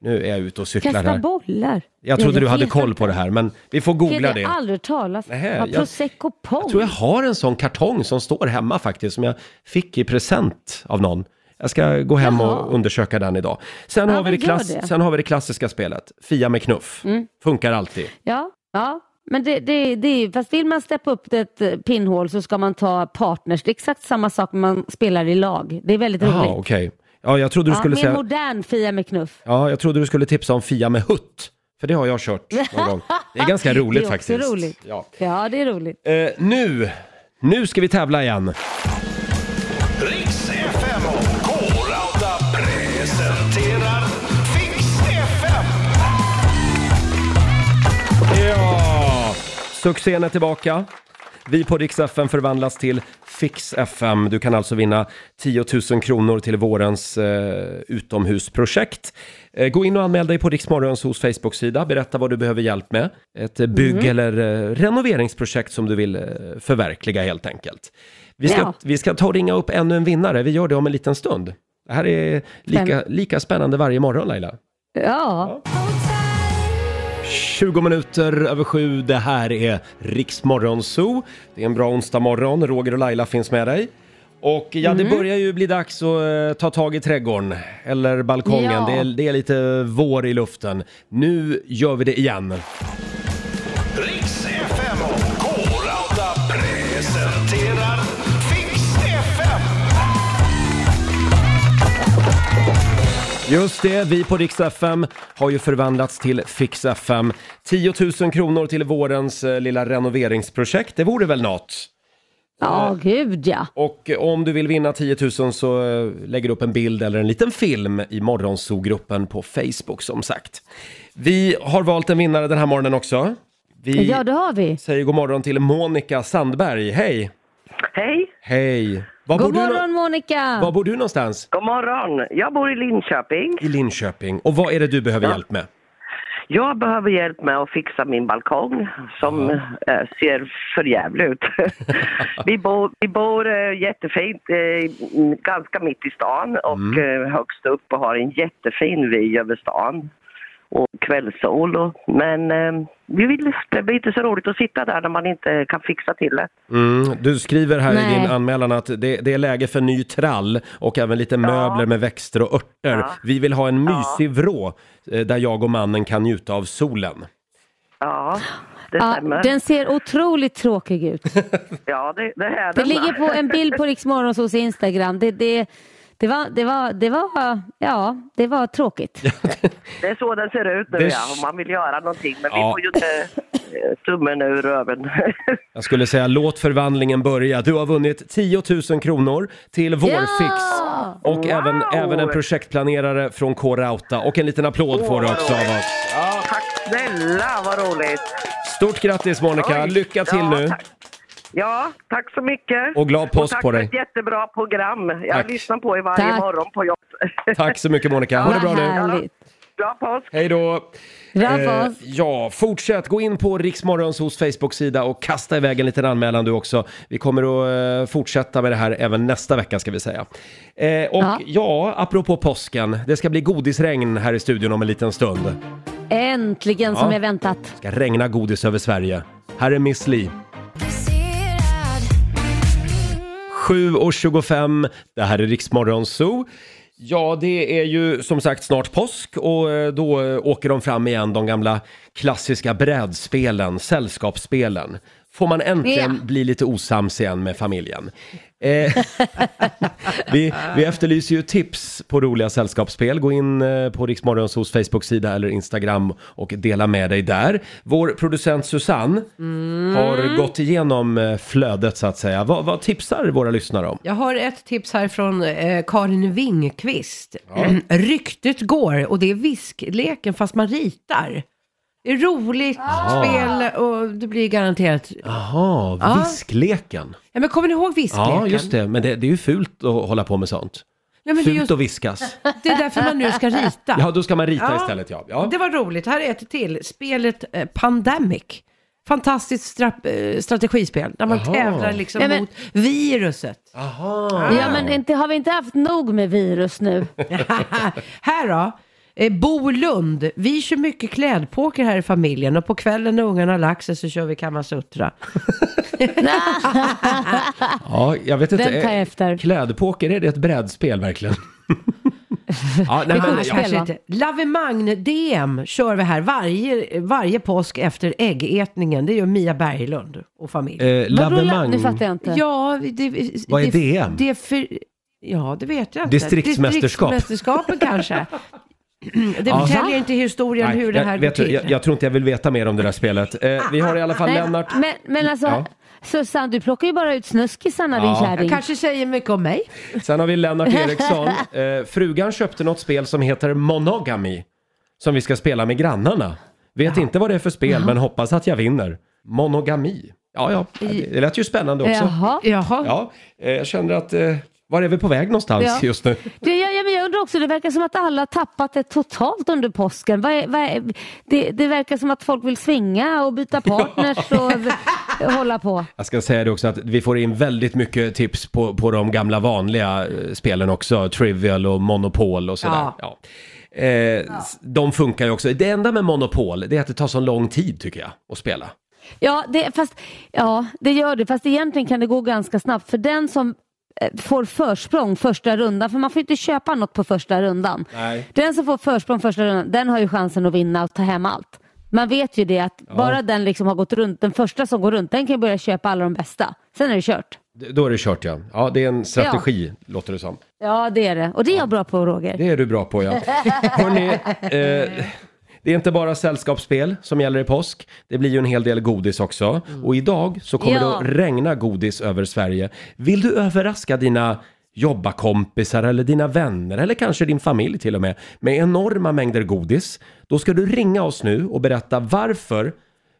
Nu är jag ute och cyklar Kasta här. bollar? Jag trodde du hade koll på det här, men vi får googla Jag det. har aldrig talas Nähä, om. jag- Prosecco Pong? Jag tror jag har en sån kartong som står hemma faktiskt, som jag fick i present av någon. Jag ska gå hem Jaha. och undersöka den idag. Sen, Ja, har vi det men gör klass- det. Mm. sen har vi det klassiska spelet, Fia med knuff. Funkar alltid. Ja, ja. Men det, det, det är, fast vill man steppa upp ett eh, pinnhål så ska man ta partners. Det är exakt samma sak när man spelar i lag. Det är väldigt Jaha, roligt. okej. Ja, jag trodde du Ja, skulle mer säga... modern Fia med knuff. Ja, jag trodde du skulle tipsa om Fia med hutt. För det har jag kört någon gång. Det är ganska roligt det är också faktiskt. roligt. Ja. Ja, det är roligt. Eh, nu, nu ska vi tävla igen. Succén är tillbaka. Vi på Rix FM förvandlas till Fix FM. Du kan alltså vinna 10 000 kronor till vårens eh, utomhusprojekt. Eh, gå in och anmäl dig på Riksmorgons hos Facebook-sida. Berätta vad du behöver hjälp med. Ett eh, bygg eller eh, renoveringsprojekt som du vill eh, förverkliga helt enkelt. Vi ska, Ja. vi ska ta och ringa upp ännu en vinnare. Vi gör det om en liten stund. Det här är lika, lika spännande varje morgon Laila. Ja, 20 minuter över sju, det här är Riksmorgon Zoo. Det är en bra onsdag morgon. Roger och Laila finns med dig. Och ja, det börjar ju bli dags att eh, ta tag i trädgården eller balkongen. Ja. Det, är, det är lite vår i luften. Nu gör vi det igen. Just det, vi på Rix FM har ju förvandlats till Fix FM. 10 000 kronor till vårens eh, lilla renoveringsprojekt, det vore väl något? ja gud ja. Och eh, om du vill vinna 10 000 så eh, lägger du upp en bild eller en liten film i Morgonzoo-gruppen på Facebook som sagt. Vi har valt en vinnare den här morgonen också. Vi Ja, det har vi. säger god morgon till Monica Sandberg. Hej! Hej, Hej! Var bor, God morgon Monica! var bor du någonstans? god morgon. Jag bor i Linköping. I Linköping. Och vad är det du behöver hjälp med? Jag behöver hjälp med att fixa min balkong som eh, ser för jävligt ut. vi, bor, vi bor eh, jättefint, eh, mm, ganska mitt i stan och eh, högst upp och har en jättefin vy över stan. Och kvällssol. Och, men eh, vi vill, det blir inte så roligt att sitta där när man inte kan fixa till det. Mm, du skriver här i Nej. din anmälan att det, det är läge för ny trall och även lite möbler med växter och örter. Ja. Vi vill ha en mysig vrå eh, där jag och mannen kan njuta av solen. Ja, det Ja, stämmer. den ser otroligt tråkig ut. Ja, det, det är Det den. ligger på en bild på Riksmorgons hos Instagram. Det, det, det, var, det, var, det, var, ja, det var tråkigt. Det är så den ser ut nu Det- ja, om man vill göra någonting. Men Ja. vi får ju inte eh, tummen ur röven. Jag skulle säga låt förvandlingen börja. Du har vunnit 10 000 kronor till vår Ja! fix. Och Wow! även, även en projektplanerare från K-Rauta. Och en liten applåd får du också av oss. Tack snälla, vad roligt. Stort grattis Monica, Oj. lycka till Ja, nu. tack. Ja, tack så mycket. Och glad påsk tack på för dig. ett jättebra program. Jag Tack. lyssnar på er varje Tack. morgon på jobb. Tack så mycket Monica, ha det bra nu. härligt. Påsk. Hej då! Bra Eh, för oss. ja, fortsätt. Gå in på Riksmorgons hos Facebook-sida och kasta iväg en liten anmälan du också. Vi kommer att eh, fortsätta med det här även nästa vecka ska vi säga. Eh, och ja. Ja. apropå påsken. Det ska bli godisregn här i studion om en liten stund. Äntligen som Ja. jag väntat. Det ska regna godis över Sverige. Här är Miss Li. 7.25, det här är Riksmorgon Zoo. Ja, det är ju som sagt snart påsk och eh, då eh, åker de fram igen, de gamla klassiska brädspelen, sällskapsspelen. Får man äntligen Ja. bli lite osams igen med familjen. Eh, vi, vi efterlyser ju tips på roliga sällskapsspel. Gå in eh, på Riksmorgons hos Facebook-sida eller Instagram och dela med dig där. Vår producent Susanne har gått igenom eh, flödet så att säga. Vad, vad tipsar våra lyssnare om? Jag har ett tips här från eh, Karin Wingqvist. Ryktet går och det är viskleken fast man ritar. Det är roligt spel och det blir garanterat... Jaha, Ja. viskleken. Ja, men kommer ni ihåg viskleken? Ja, just det. Men det, det är ju fult att hålla på med sånt. Ja, Fult just, att viskas. det är därför man nu ska rita. Ja, då ska man rita Ja. istället ja. ja. Det var roligt. Här är ett till. Spelet eh, Pandemic. Fantastiskt stra- eh, strategispel där man Jaha. tävlar liksom Ja, men- mot viruset. Aha. Ja, men inte, har vi inte haft nog med virus nu? här då. Eh, Bo Lund, vi kör mycket klädpoker här i familjen och på kvällen när ungarna har lagt sig så kör vi Kamasutra. Ja, jag vet inte. Den tar jag Eh, efter. Klädpoker, är det ett brädspel verkligen? ja, nej, Det men, kanske inte. Lavemagn-DM kör vi här varje, varje påsk efter äggätningen. Det gör Mia Berglund och familj. Eh, lavemang. Nu fattar jag inte. Ja, det, Vad är det, DM? Det är för, ja, det vet jag inte. Distriktsmästerskap. Distriktsmästerskapen kanske. Det Ja. förtäljer inte historien Nej, hur det här jag, går vet, du, till. jag, jag tror inte jag vill veta mer om det där spelet. Eh, vi har i alla fall Nej, Lennart. men, men alltså, Ja. Susanne, du plockar ju bara ut snuskisarna din Ja. kärring. Kanske säger mycket om mig. Sen har vi Lennart Eriksson. Eh, frugan köpte något spel som heter Monogamy. Som vi ska spela med grannarna. Vet inte vad det är för spel, men hoppas att jag vinner. Monogami. Ja, ja, det det lät ju spännande också. Jaha. Jaha. Ja, eh, jag känner att, eh, var är vi på väg någonstans Ja. just nu? Det, jag, jag, undrar också, det verkar som att alla tappat det totalt under påsken. Vad är, vad är, det, det verkar som att folk vill svinga och byta partners och v- hålla på. Jag ska säga det också att vi får in väldigt mycket tips på, på de gamla vanliga eh, spelen också. Trivial och Monopol och sådär. Ja. Ja. Eh, s- De funkar ju också. Det enda med Monopol, det är att det tar så lång tid tycker jag att spela. Ja, det, fast, ja, det gör det. Fast egentligen kan det gå ganska snabbt. För den som får försprång första rundan, för man får inte köpa något på första rundan. Nej. Den som får försprång första rundan, den har ju chansen att vinna och ta hem allt. Man vet ju det att bara den liksom har gått runt, den första som går runt, den kan börja köpa alla de bästa. Sen är det kört. Då är det kört ja. Ja, det är en strategi låter det som. Ja, det är det. Och det är jag bra på, Roger. Det är du bra på ja. Hörrni, eh, det är inte bara sällskapsspel som gäller i påsk. Det blir ju en hel del godis också. Och idag så kommer Ja. det att regna godis över Sverige. Vill du överraska dina jobbarkompisar eller dina vänner eller kanske din familj till och med med enorma mängder godis? Då ska du ringa oss nu och berätta varför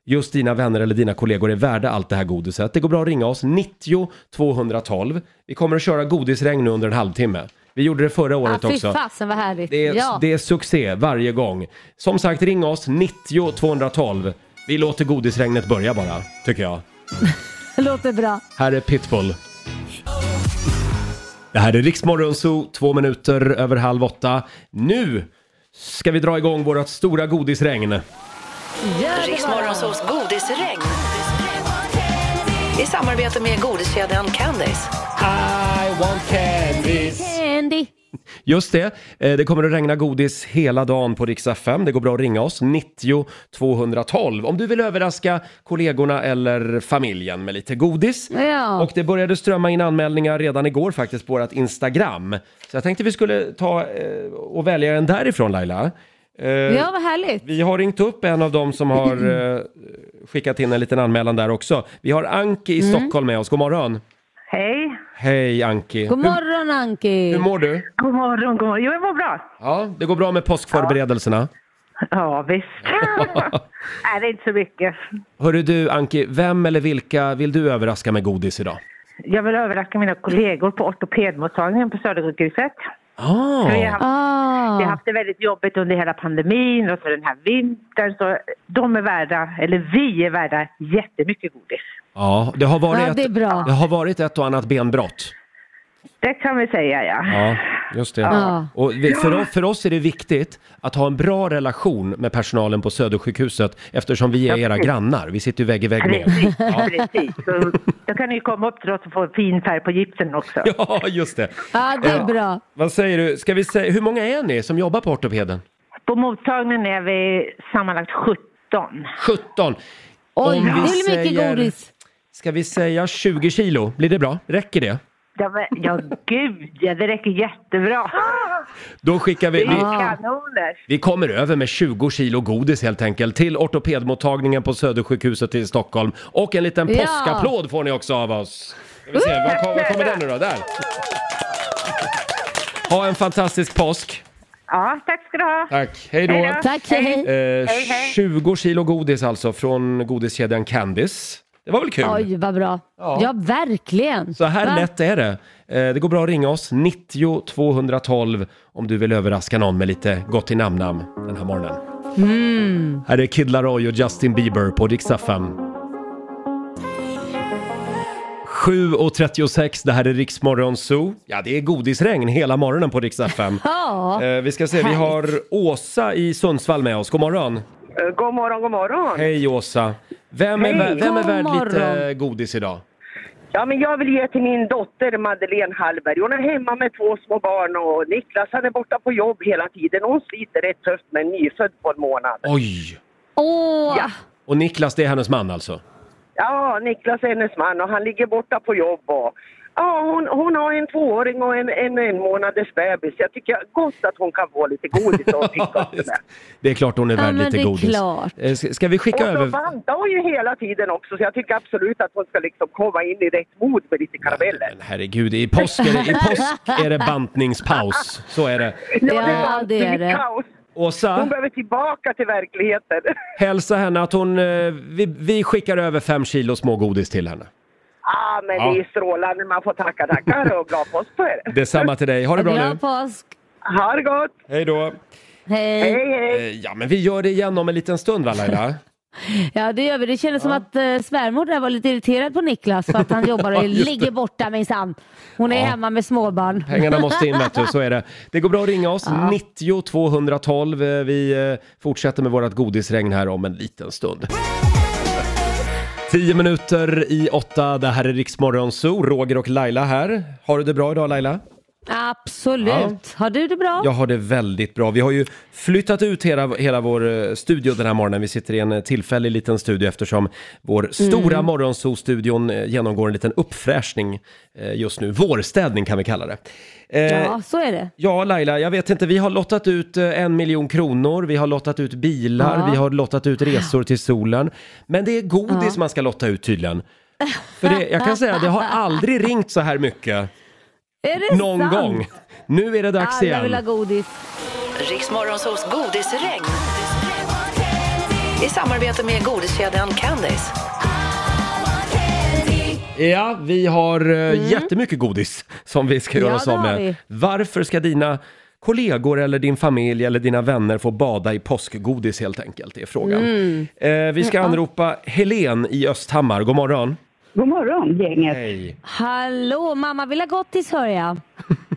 just dina vänner eller dina kollegor är värda allt det här godiset. Det går bra att ringa oss 90 212. Vi kommer att köra godisregn nu under en halvtimme. Vi gjorde det förra året fy också. fasen vad härligt. Det är, ja. det är succé varje gång. Som sagt, ring oss 90 212. Vi låter godisregnet börja bara, tycker jag. det låter bra. Här är Pitbull. Det här är Riksmorgon Zoo, två minuter över halv åtta. Nu ska vi dra igång vårt stora godisregn. Riksmorgonsols godisregn. I samarbete med godiskedjan Candice. I. Just det, eh, det kommer att regna godis hela dagen på Rix FM. Det går bra att ringa oss, 90 212. Om du vill överraska kollegorna eller familjen med lite godis. Ja. Och det började strömma in anmälningar redan igår faktiskt på vårt Instagram. Så jag tänkte vi skulle ta eh, och välja en därifrån Laila. Eh, Ja, vad härligt. Vi har ringt upp en av dem som har eh, skickat in en liten anmälan där också. Vi har Anki i Stockholm med oss. God morgon! Hej. Hej Anki! God morgon Anki. Hur mår du? God morgon, god morgon. Jo, jag mår bra. Ja, det går bra med påskförberedelserna. Ja, visst. Nej, det är inte så mycket. Hörru du Anki, vem eller vilka vill du överraska med godis idag? Jag vill överraska mina kollegor på ortopedmottagningen på Södersjukhuset. Ah, Vi har haft, Ah. vi har haft det väldigt jobbigt under hela pandemin och så den här vintern. Så de är värda, eller vi är värda jättemycket godis. ja, det har varit, Ja, det ett, det har varit ett och annat benbrott. Det kan vi säga, ja. Ja, just det. Ja. Och vi, för, oss, för oss är det viktigt att ha en bra relation med personalen på Södersjukhuset eftersom vi är era grannar. Vi sitter ju vägg i vägg med. Precis, precis. Så, då kan ni ju komma upp till oss och få fin färg på gipsen också. Ja, just det. Ja, det är bra. Vad säger du? Ska vi säga, hur många är ni som jobbar på ortopeden? På mottagningen är vi sammanlagt 17. 17. Oj, Om det vi blir mycket säger- godis. Ska vi säga 20 kilo? Blir det bra? Räcker det? Ja, men, ja gud, ja, det räcker jättebra. Då skickar vi... Det är vi kanoner. Vi kommer över med 20 kilo godis helt enkelt till ortopedmottagningen på Södersjukhuset i Stockholm. Och en liten Ja. påskapplåd får ni också av oss. Ska vi se, var, kom, var kommer den nu då? Där! Ha en fantastisk påsk! Ja, tack ska du ha. Tack, hej då! Hej då. Tack, hej. Eh, Hej, hej. 20 kilo godis alltså från godiskedjan Candice. Det var väl kul? Oj, vad bra. Ja, verkligen. Så här Va? lätt är det. Eh, Det går bra att ringa oss, 90 212 om du vill överraska någon med lite gott i namn den här morgonen. Mm. Här är Kid Laroi och Justin Bieber på Dix FM. 7.36, det här är Riksmorgon Zoo. Ja, det är godisregn hela morgonen på Dix FM. Ja, Eh, vi ska se, vi har Åsa i Sundsvall med oss. God morgon! Eh, God morgon, god morgon. Hej Åsa! Vem är, vä- vem är God värd lite morgon. godis idag? Ja, men jag vill ge till min dotter Madeleine Hallberg. Hon är hemma med två små barn och Niklas han är borta på jobb hela tiden. Hon sliter rätt tufft med en nyfödd på en månad. Oj! åh. Ja. Och Niklas, det är hennes man alltså? Ja, Niklas är hennes man och han ligger borta på jobb. Och, ja, hon, hon har en tvååring och en en, en månaders bebis. Jag tycker gott att hon kan få lite godis och det. är klart hon är Ja, värd men lite det är godis. klart. Eh, Ska, ska vi skicka Och så över... bantar hon ju hela tiden också så jag tycker absolut att hon ska liksom komma in i rätt mod med lite karameller. Men herregud, i påsk, är det, i påsk är det bantningspaus. Så är det. Ja, det är det. Kaos. Åsa, Hon behöver tillbaka till verkligheten. hälsa henne att hon, eh, vi, vi skickar över fem kilo smågodis till henne. Ah, men Ja. det är strålande. Man får tacka, tackar och glad påsk på er. Detsamma till dig. Ha det bra nu. Glad påsk! Ha det gott! Hej då. Hej! Hej, hej! Eh, Ja, men vi gör det igen om en liten stund va Laila? Ja det gör vi. Det kändes som att eh, svärmor där var lite irriterad på Niklas för att han jobbar och Ja, ligger borta minsann. Hon är Ja. hemma med småbarn. Pengarna måste in vet du, så är det. Det går bra att ringa oss, 90 212. Eh, Vi eh, fortsätter med vårt godisregn här om en liten stund. Tio minuter i åtta, det här är Riksmorgon Zoo. Roger och Laila här. Har du det bra idag Laila? Absolut. Ja. Har du det bra? Jag har det väldigt bra. Vi har ju flyttat ut hela, hela vår eh, studio den här morgonen. Vi sitter i en eh, tillfällig liten studio eftersom vår stora Mm. morgonzoo-studion eh, genomgår en liten uppfräschning just nu. Vårstädning kan vi kalla det. Ja, så är det. Ja, Laila, jag vet inte. Vi har lottat ut en miljon kronor, vi har lottat ut bilar, Ja. vi har lottat ut resor till solen. Men det är godis Ja. man ska lotta ut tydligen. För det, jag kan säga, det har aldrig ringt så här mycket Är det någon sant? gång. Nu är det dags Alla vill ha igen. godis. Riksmorgonsos godisregn. I samarbete med godiskedjan Candice. Ja, vi har mm. jättemycket godis som vi ska göra Ja, oss av med. Varför ska dina kollegor eller din familj eller dina vänner få bada i påskgodis helt enkelt? Det är frågan. Mm. Eh, vi ska Ja. anropa Helen i Östhammar. God morgon. God morgon gänget. Hej. Hallå, mamma vill ha gottis hör jag.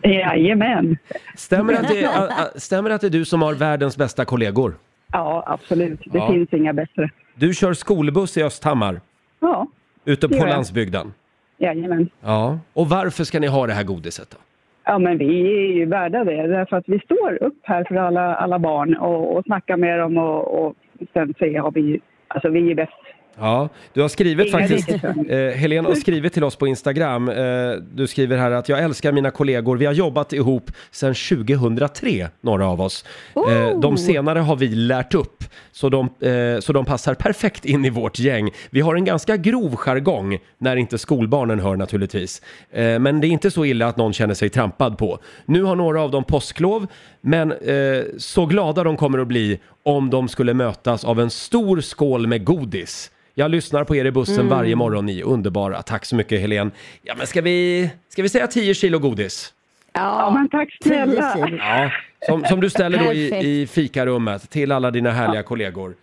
Jajamän. Stämmer det, att det, är, stämmer det att det är du som har världens bästa kollegor? Ja, absolut. Det Ja. finns inga bättre. Du kör skolbuss i Östhammar, Ja, ute Det på gör jag. landsbygden. jajamän. Ja. Och varför ska ni ha det här godiset då? Ja, men vi är ju värda det. Därför att vi står upp här för alla, alla barn och, och snackar med dem och, och sen säger har vi Alltså vi är bäst. Ja, du har skrivit faktiskt, eh, Helene har skrivit till oss på Instagram. Eh, du skriver här att jag älskar mina kollegor. Vi har jobbat ihop sedan 2003, några av oss. Eh, de senare har vi lärt upp, så de, eh, så de passar perfekt in i vårt gäng. Vi har en ganska grov jargong, när inte skolbarnen hör naturligtvis. Eh, men det är inte så illa att någon känner sig trampad på. Nu har några av dem påsklov, men eh, så glada de kommer att bli om de skulle mötas av en stor skål med godis. Jag lyssnar på er i bussen Mm. varje morgon, ni är underbara. Tack så mycket Helen. Ja men ska vi, ska vi säga 10 kilo godis? Ja, men tack snälla. Ja, som, som du ställer då i, Perfekt. i fikarummet till alla dina härliga kollegor.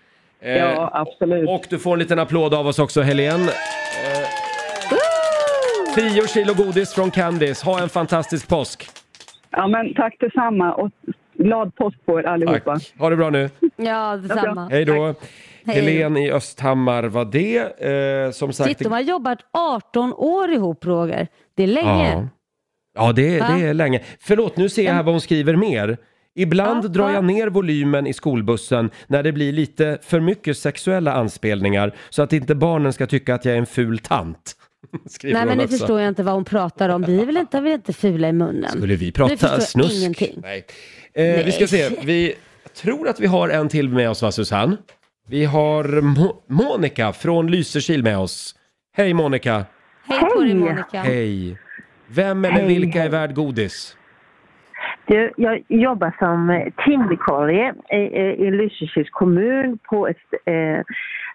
Eh, Ja, absolut. Och du får en liten applåd av oss också Helen. Eh, 10 kilo godis från Candice. Ha en fantastisk påsk. Ja, men tack detsamma och glad påsk på er allihopa. Tack. Ha det bra nu. Ja, detsamma. Hej då. Helen i Östhammar var det. Eh, som sagt. Shit, de har jobbat 18 år ihop Roger. Det är länge. Ja, ja det, Va? det är länge. Förlåt, nu ser jag här vad hon skriver mer. Ibland drar jag ner volymen i skolbussen när det blir lite för mycket sexuella anspelningar så att inte barnen ska tycka att jag är en ful tant. Skriver Nej men nu också. förstår jag inte vad hon pratar om. Vi är väl inte, vi är inte fula i munnen. Skulle vi Nu prata förstår jag snusk? ingenting. Nej. Eh, Vi ska se, vi tror att vi har en till med oss va Susanne? Vi har Mo- Monica från Lysekil med oss. Hej Monica! Hej på dig Monica. Hej! Vem eller Hej, vilka är värd godis? Du, jag jobbar som timvikarie i, i, i Lysekils kommun på ett eh,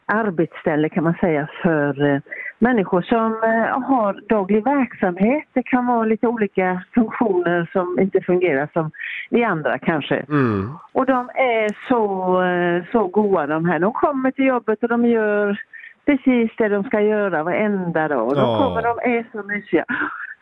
arbetsställe kan man säga för eh, människor som eh, har daglig verksamhet. Det kan vara lite olika funktioner som inte fungerar som vi andra kanske. Mm. Och de är så, eh, så goa de här. De kommer till jobbet och de gör precis det de ska göra varenda dag. De Ja. kommer, de är så mysiga.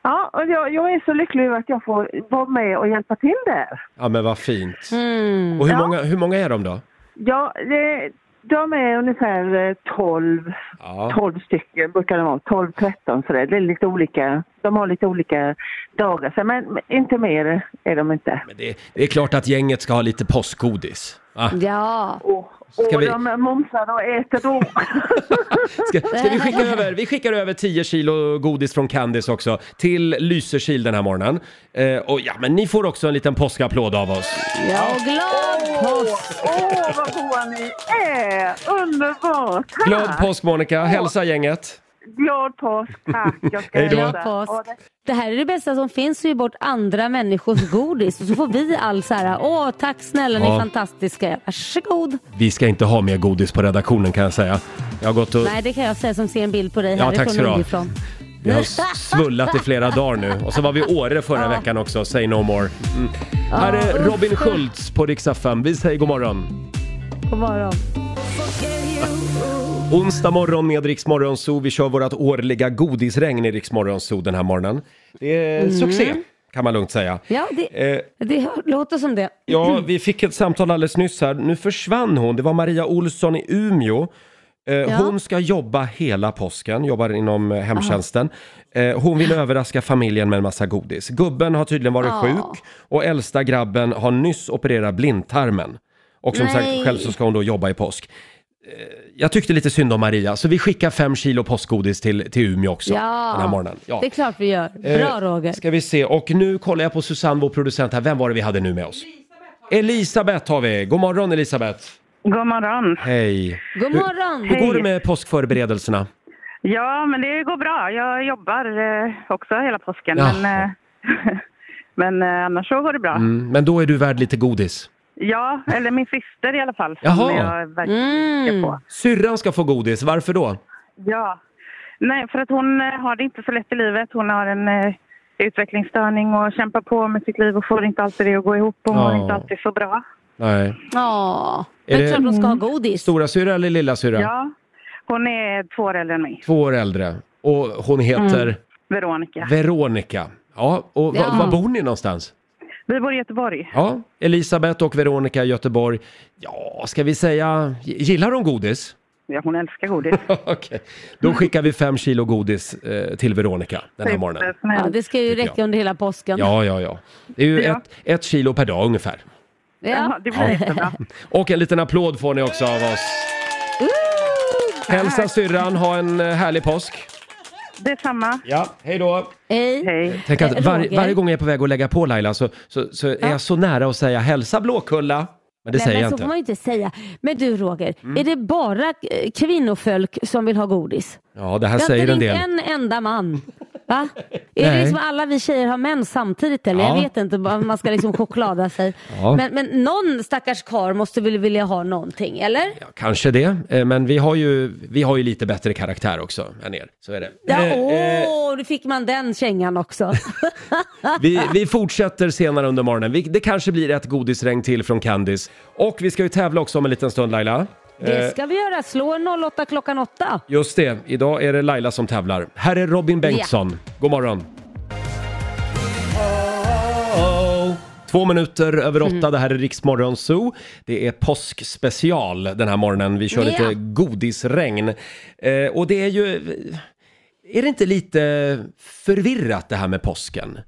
Ja, och jag, jag är så lycklig över att jag får vara med och hjälpa till där. Ja men vad fint. Mm. Och hur, Ja. många, hur många är de då? Ja, det, de är ungefär eh, 12, Ja. 12 stycken brukar de vara. 12-13 sådär. Det är lite olika. De har lite olika dagar. Men inte mer är de inte. Men det, det är klart att gänget ska ha lite påskgodis. Va? Ja. Och, Ska och vi- de mumsar och äter då. Ska, ska vi skicka över, vi skickar över 10 kilo godis från Candice också till Lysekil den här morgonen. Eh, och ja, men ni får också en liten påskapplåd av oss. Ja, och glad påsk! Åh, vad goa ni är! Underbart! Glad påsk Monica, hälsa gänget. Glad påsk, tack. Jag ska Hej då. det- Det här är det bästa som finns, att ge bort andra människors godis och så får vi all så här, åh tack snälla ni Ja. är fantastiska, varsågod. Vi ska inte ha mer godis på redaktionen kan jag säga. Jag har gått och... Nej det kan jag säga som ser en bild på dig Ja, tack härifrån ska du ha. underifrån. Vi har svullat i flera dagar nu. Och så var vi i Åre förra veckan också, Say No More. Mm. Här är Robin Schultz på Rix FM. Vi säger god morgon. God morgon. Onsdag morgon med Rix Morgon Zoo. Vi kör vårt årliga godisregn i Rix Morgon Zoo den här morgonen. Det är Mm. succé, kan man lugnt säga. Ja, det, Eh, det låter som det. Ja, vi fick ett samtal alldeles nyss här. Nu försvann hon. Det var Maria Olsson i Umeå. Eh, Hon ska jobba hela påsken, jobbar inom eh, hemtjänsten. Eh, hon vill överraska familjen med en massa godis. Gubben har tydligen varit Ja. sjuk och äldsta grabben har nyss opererat blindtarmen. Och som Nej. sagt, själv så ska hon då jobba i påsk. Eh, Jag tyckte lite synd om Maria, så vi skickar fem kilo påskgodis till, till Umeå också den här Ja, morgonen. Ja. det är klart vi gör. Bra Eh, Roger. Ska vi se, och nu kollar jag på Susanne, vår producent här. Vem var det vi hade nu med oss? Elisabeth har vi. God morgon Elisabeth. God morgon. Hej. God Hur- morgon. Hur går det med påskförberedelserna? Ja, men det går bra. Jag jobbar eh, också hela påsken. Jaha. Men, eh, men eh, annars så går det bra. Mm, men då är du värd lite godis. Ja, eller min syster i alla fall. Jaha. Som jag verkligen Mm. på. Syrran ska få godis, varför då? Ja. Nej, för att hon eh, har det inte så lätt i livet. Hon har en eh, utvecklingsstörning och kämpar på med sitt liv och får inte alltid det att gå ihop och mår Ja. inte alltid så bra. Nej. Ja, Är det är det- klart de ska ha godis. Stora syra eller lilla syra? Ja, hon är två år äldre än mig. Två år äldre. Och hon heter Veronica. Veronica. Ja, och va- Ja. var bor ni någonstans? Vi bor i Göteborg. Ja, Elisabeth och Veronica i Göteborg. Ja, ska vi säga, gillar de godis? Ja, hon älskar godis. Okej, då skickar vi fem kilo godis eh, till Veronica den här morgonen. Ja, det ska ju Tycker räcka jag. under hela påsken. Ja, ja, ja. Det är ju Ja. ett, ett kilo per dag ungefär. Ja, det blir jättebra. Och en liten applåd får ni också av oss. Hälsa syrran, ha en eh, härlig påsk. Detsamma. Ja, hej då. Hej. Hej. Tänk att var, Roger? varje gång jag är på väg att lägga på Laila så, så, så är jag så nära att säga hälsa Blåkulla. Men det Nej, säger men jag så inte. får man ju inte säga. Men du Roger, Mm. är det bara eh, kvinnofolk som vill ha godis? Ja, det här Jag har säger inte en ringt del. en enda man. Va? Är det som alla vi tjejer har män samtidigt eller? Ja. Jag vet inte, man ska liksom choklada sig. Ja. Men, men någon stackars kar måste väl vilja ha någonting, eller? Ja, kanske det, Eh, men vi har, ju, vi har ju lite bättre karaktär också än er. Så är det. Ja, Eh, eh, åh, nu fick man den kängan också. Vi, vi fortsätter senare under morgonen. Det kanske blir ett godisregn till från Candice. Och vi ska ju tävla också om en liten stund Laila. Det Eh, ska vi göra. Slå en 08 klockan 8. Just det, idag är det Laila som tävlar. Här är Robin Bengtsson. God morgon. Två minuter över Mm. åtta, det här är Riksmorgon Zoo. Det är påskspecial den här morgonen. Vi kör Ja. lite godisregn. Eh, och det är ju... Är det inte lite förvirrat det här med påsken?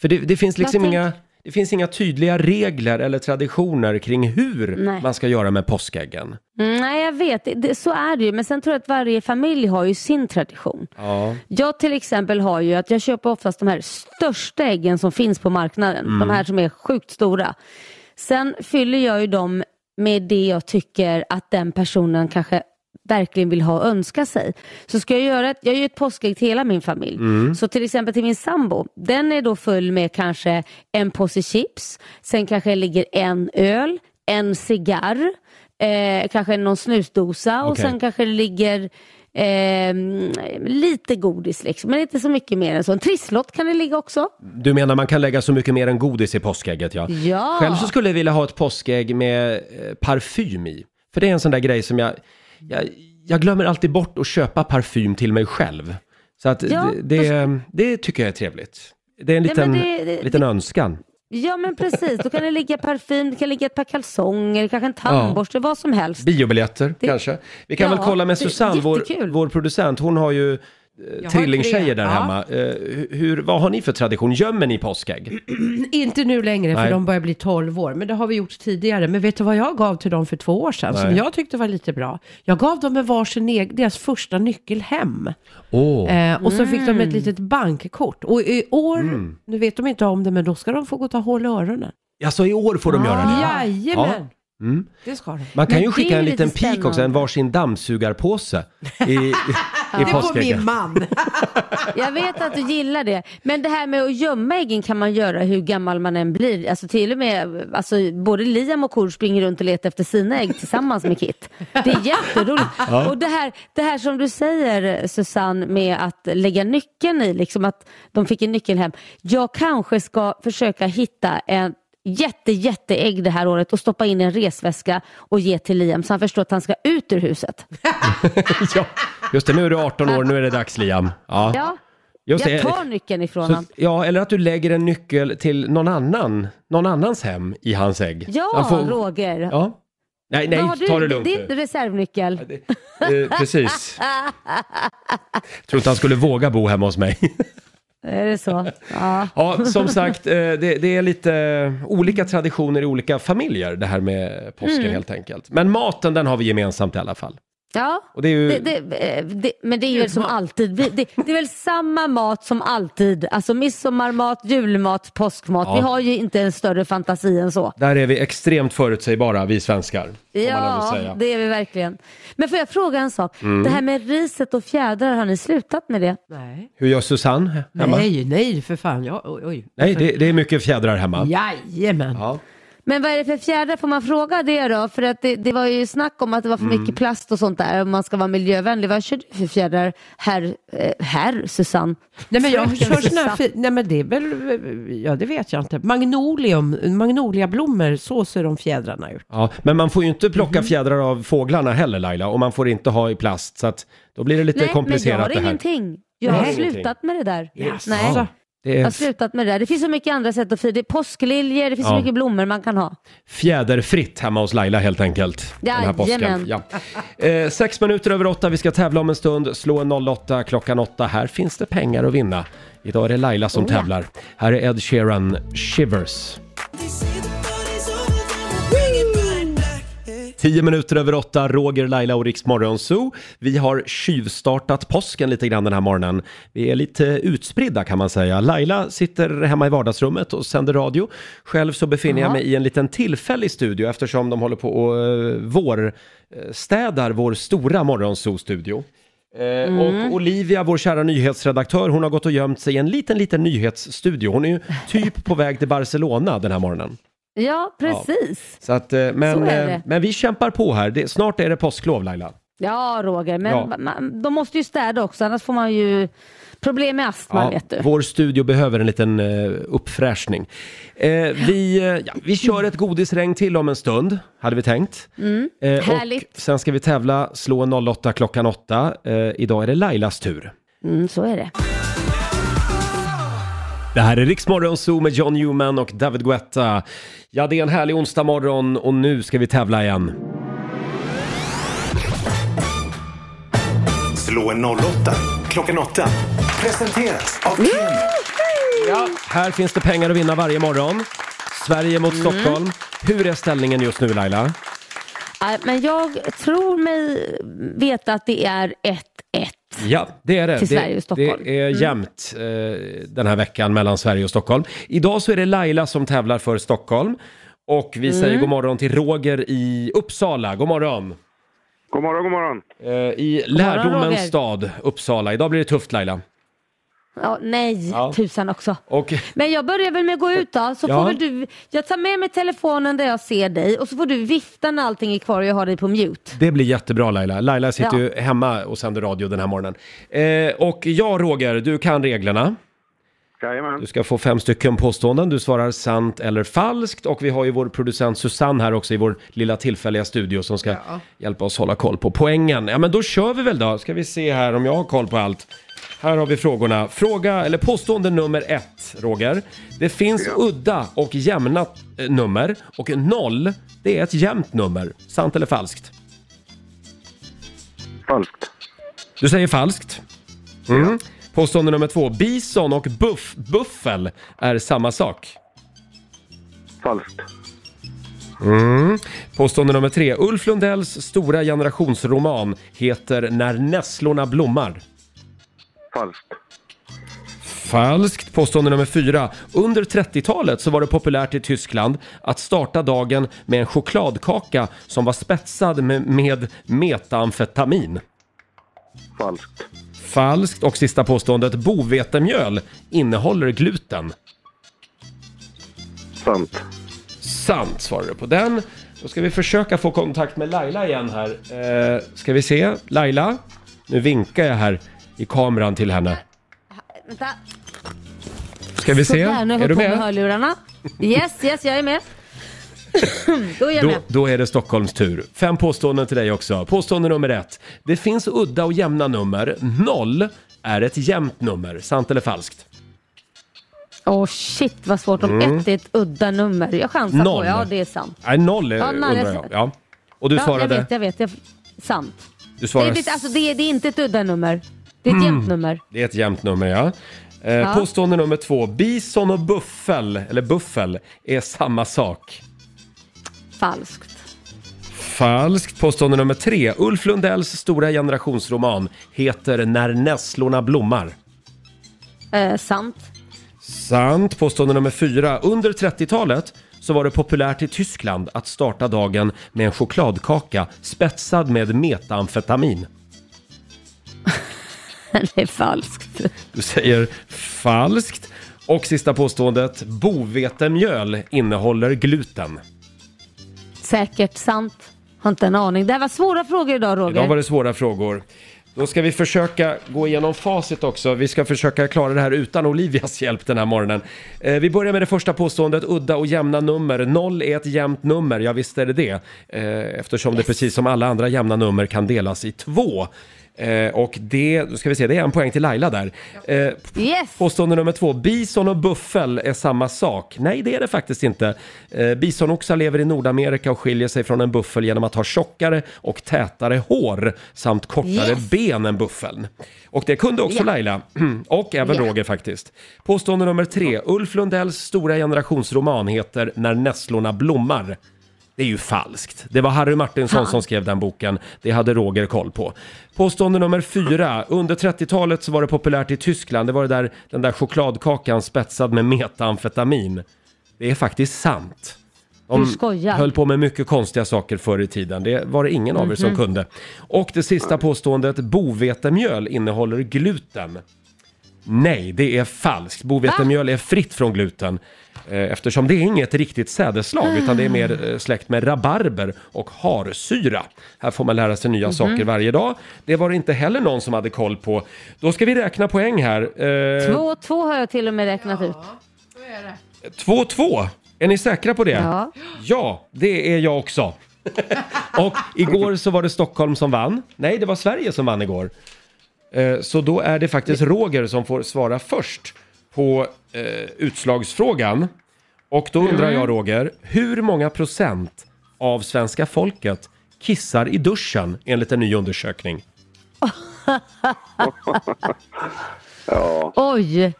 För det, det finns liksom inga... Det finns inga tydliga regler eller traditioner kring hur Nej. man ska göra med påskäggen. Mm, nej, jag vet. Det, det, så är det ju. Men sen tror jag att varje familj har ju sin tradition. Ja. Jag till exempel har ju att jag köper oftast de här största äggen som finns på marknaden. Mm. De här som är sjukt stora. Sen fyller jag ju dem med det jag tycker att den personen kanske verkligen vill ha och önska sig. Så ska jag göra ett, jag gör ett påskägg till hela min familj. Mm. Så till exempel till min sambo, den är då full med kanske en påse chips, sen kanske ligger en öl, en cigarr, eh, kanske någon snusdosa och sen kanske det ligger eh, lite godis liksom, men inte så mycket mer än så. En trisslott kan det ligga också. Du menar man kan lägga så mycket mer än godis i påskägget ja. Ja. Själv så skulle jag vilja ha ett påskägg med eh, parfym i. För det är en sån där grej som jag, jag, jag glömmer alltid bort att köpa parfym till mig själv. Så att Ja, det, det, det tycker jag är trevligt. Det är en Nej, liten, men det- liten önskan. Ja men precis, då kan det ligga parfym, det kan ligga ett par kalsonger, kanske en tandborste, vad som helst. Biljetter Det- kanske. Vi kan Ja, väl kolla med Susanne, vår, vår producent. Hon har ju har trillingtjejer där ja. hemma. Eh, hur, vad har ni för tradition? Gömmer ni påskägg? Inte nu längre för Nej. de börjar bli 12 år, men det har vi gjort tidigare. Men vet du vad jag gav till dem för två år sedan som Nej. jag tyckte var lite bra? Jag gav dem en varsin egen, deras första nyckel hem. Åh, Eh, och så fick Mm. de ett litet bankkort. Och i år, Mm. nu vet de inte om det, men då ska de få gå och ta hål i öronen. alltså i år får de göra det? Jajamän! Mm. Det ska de. Man kan Men ju det skicka är en ju liten lite pik också, en spännande. varsin dammsugarpåse i, Det får min man. Jag vet att du gillar det. Men det här med att gömma äggen kan man göra hur gammal man än blir. Alltså till och med, alltså, både Liam och Kor springer runt och letar efter sina ägg tillsammans med Kit. Det är jätteroligt. Ja. Och det här, det här som du säger Susanne med att lägga nyckeln i, liksom att de fick en nyckel hem. Jag kanske ska försöka hitta en jätte, jätte ägg det här året och stoppa in i en resväska och ge till Liam så han förstår att han ska ut ur huset. ja, just det, nu är du 18 år, nu är det dags Liam. Ja. Ja, Just jag det. tar nyckeln ifrån honom. ja, eller att du lägger en nyckel till någon annan, någon annans hem i hans ägg. Ja, Han får- Roger. Ja. Nej, nej, du? ta det lugnt Din nu. reservnyckel. Eh, precis. Tror inte han skulle våga bo hemma hos mig. Är det så? Ja. Ja, som sagt, eh, det, det är lite olika traditioner i olika familjer det här med påsken Mm. helt enkelt. Men maten den har vi gemensamt i alla fall. Ja, Och det är ju- det, det, eh, det, men det är ju väl som alltid. Det, det är väl samma mat som alltid. Alltså midsommarmat, julmat, påskmat. Ja. Vi har ju inte en större fantasi än så. Där är vi extremt förutsägbara, vi svenskar. Ja, säga. det är vi verkligen. Men får jag fråga en sak? Mm. Det här med riset och fjädrar, har ni slutat med det? Nej. Hur gör Susanne hemma? Nej, nej för fan. Ja, oj, oj. Nej, det, det är mycket fjädrar hemma. Jajamän. Ja. Men vad är det för fjädrar? Får man fråga det då? För att det, det var ju snack om att det var för Mm. mycket plast och sånt där. Om man ska vara miljövänlig. Vad kör du för fjädrar, herr, eh, herr Susanne? Nej men jag kör såna nej men det är väl, ja det vet jag inte. Magnolium, magnoliablommor, så ser de fjädrarna ut. Ja, men man får ju inte plocka Mhm. fjädrar av fåglarna heller Laila och man får inte ha i plast så att då blir det lite Nej, men jag komplicerat har det här. ingenting. Jag har Nej, slutat ingenting. med det där. Yes. Nej. Ja, det är- Jag har slutat med det där. Det finns så mycket andra sätt att fira. Det är påskliljor, det finns så Ja. mycket blommor man kan ha. Fjäderfritt hemma hos Laila helt enkelt. Den här påsken. Ja. Eh, sex minuter över åtta, vi ska tävla om en stund. Slå en 08 klockan åtta. Här finns det pengar att vinna. Idag är det Laila som Oh, ja. tävlar. Här är Ed Sheeran, Shivers. Tio minuter över åtta, Roger, Laila och Riksmorgon Zoo. Vi har tjuvstartat påsken lite grann den här morgonen. Vi är lite utspridda kan man säga. Laila sitter hemma i vardagsrummet och sänder radio. Själv så befinner jag Ja. mig i en liten tillfällig studio eftersom de håller på och uh, vårstädar vår stora Morgonzoo-studio. Eh, Mm. Och Olivia, vår kära nyhetsredaktör, hon har gått och gömt sig i en liten, liten nyhetsstudio. Hon är ju typ på väg till Barcelona den här morgonen. Ja, precis. Så att, eh, men, Så är det. eh, men vi kämpar på här. Det, snart är det påsklov Laila. Ja, Roger, men Ja. Man, de måste ju städa också, annars får man ju problem med astma, vet du. vår studio behöver en liten uh, uppfräschning. Eh, vi, eh, ja, vi kör ett godisregn till om en stund, hade vi tänkt. Mm. Eh, Härligt. Och sen ska vi tävla, slå en 08 klockan 8. Eh, idag är det Lailas tur. Mm, så är det. Det här är Riksmorgon Zoo med John Newman och David Guetta. Ja, det är en härlig onsdag morgon och nu ska vi tävla igen. Slå en 08 klockan 8. Presenteras av Keno. Ja, här finns det pengar att vinna varje morgon. Sverige mot Mm. Stockholm. Hur är ställningen just nu Laila? Nej, Men jag tror mig veta att det är 1-1. Ja, det är det. Till det, Sverige och Stockholm. Det är Mm. jämnt eh, den här veckan mellan Sverige och Stockholm. Idag så är det Laila som tävlar för Stockholm. Och vi Mm. säger god morgon till Roger i Uppsala. God morgon! God morgon, god morgon. Eh, I God morgon, lärdomens Roger. stad, Uppsala. Idag blir det tufft Laila. Ja, nej, Ja. tusan också. Och Men jag börjar väl med att gå ut då, så Ja. får väl du, jag tar med mig telefonen där jag ser dig och så får du vifta när allting är kvar och jag har dig på mute. det blir jättebra Laila. Laila sitter Ja. ju hemma och sänder radio den här morgonen. Eh, och ja, Roger, du kan reglerna. Jajamän. Du ska få fem stycken påståenden. Du svarar sant eller falskt. Och vi har ju vår producent Susanne här också i vår lilla tillfälliga studio som ska hjälpa oss hålla koll på poängen. Ja, men då kör vi väl då. Ska vi se här om jag har koll på allt. Här har vi frågorna. Fråga, eller påstående nummer ett, Roger. Det finns udda och jämna eh, nummer och noll, det är ett jämnt nummer. Sant eller falskt? Falskt. Du säger falskt. Mm. Påstående nummer två. Bison och buff, buffel är samma sak. Falskt. Mm. Påstående nummer tre. Ulf Lundells stora generationsroman heter När nässlorna blommar. Falskt. Falskt. Påstående nummer fyra. Under 30-talet så var det populärt i Tyskland att starta dagen med en chokladkaka som var spetsad med, med metamfetamin. Falskt. Falskt. Och sista påståendet. Bovetemjöl innehåller gluten. Sant. Sant svarar du på den. Då ska vi försöka få kontakt med Laila igen här. Eh, ska vi se. Laila, nu vinkar jag här i kameran till henne. Vänta. Ska vi se. Sådär, nu har Är du på med med? hörlurarna. Yes, yes, jag är med. Då är jag Då, med. då är det Stockholms tur. Fem påståenden till dig också. Påstående nummer ett. Det finns udda och jämna nummer. Noll är ett jämnt nummer. Sant eller falskt? Åh shit vad svårt om Mm. ett är ett udda nummer. Jag chansar Noll. på, ja det är sant. Nej, noll är, Ja, är undrar jag. Ja. Och du ja, svarade? Jag vet, jag vet. Jag, sant. Du Det svarade är, lite- alltså, det, är, det är inte ett udda nummer. Det är ett Mm. jämnt nummer. Det är ett jämnt nummer ja. Eh, Ja. Påstående nummer två. Bison och buffel, eller buffel, är samma sak. Falskt. Falskt. Påstående nummer tre. Ulf Lundells stora generationsroman heter När nässlorna blommar. Eh, sant. Sant. Påstående nummer fyra. Under 30-talet så var det populärt i Tyskland att starta dagen med en chokladkaka spetsad med metamfetamin. det är falskt. Du säger falskt. Och sista påståendet. Bovetemjöl innehåller gluten. Säkert sant. Har inte en aning. Det här var svåra frågor idag Roger. Idag var det svåra frågor. Då ska vi försöka gå igenom facit också. Vi ska försöka klara det här utan Olivias hjälp den här morgonen. Eh, vi börjar med det första påståendet, udda och jämna nummer. Noll är ett jämnt nummer, ja visst är det det. Eh, eftersom det precis som alla andra jämna nummer kan delas i två. Eh, och det, då ska vi se, det är en poäng till Laila där. Eh, Yes! Påstående nummer två. Bison och buffel är samma sak. Nej, det är det faktiskt inte. Eh, bisonoxar lever i Nordamerika och skiljer sig från en buffel genom att ha tjockare och tätare hår samt kortare Yes. ben än buffeln. Och det kunde också Ja. Laila. Och även Ja. Roger faktiskt. Påstående nummer tre. Ulf Lundells stora generationsroman heter När nässlorna blommar. Det är ju falskt. Det var Harry Martinsson som skrev den boken. Det hade Roger koll på. Påstående nummer fyra. Under 30-talet så var det populärt i Tyskland. Det var det där, den där chokladkakan spetsad med metamfetamin. Det är faktiskt sant. De skojar. höll på med mycket konstiga saker förr i tiden. Det var det ingen av er som Mhm. kunde. Och det sista påståendet. Bovetemjöl innehåller gluten. Nej, det är falskt. Bovetemjöl är fritt från gluten. eh, Eftersom det är inget riktigt sädesslag utan det är mer eh, släkt med rabarber och harsyra. Här får man lära sig nya Mhm. saker varje dag. Det var det inte heller någon som hade koll på. Då ska vi räkna poäng här. Eh, Två, två har jag till och med räknat ut. 2-2. Är ni säkra på det? Ja. Ja, det är jag också. och igår så var det Stockholm som vann. Nej, det var Sverige som vann igår. Eh, Så då är det faktiskt Roger som får svara först på eh, utslagsfrågan. Och då undrar jag Roger, hur många procent av svenska folket kissar i duschen enligt en ny undersökning? Ja. Oj!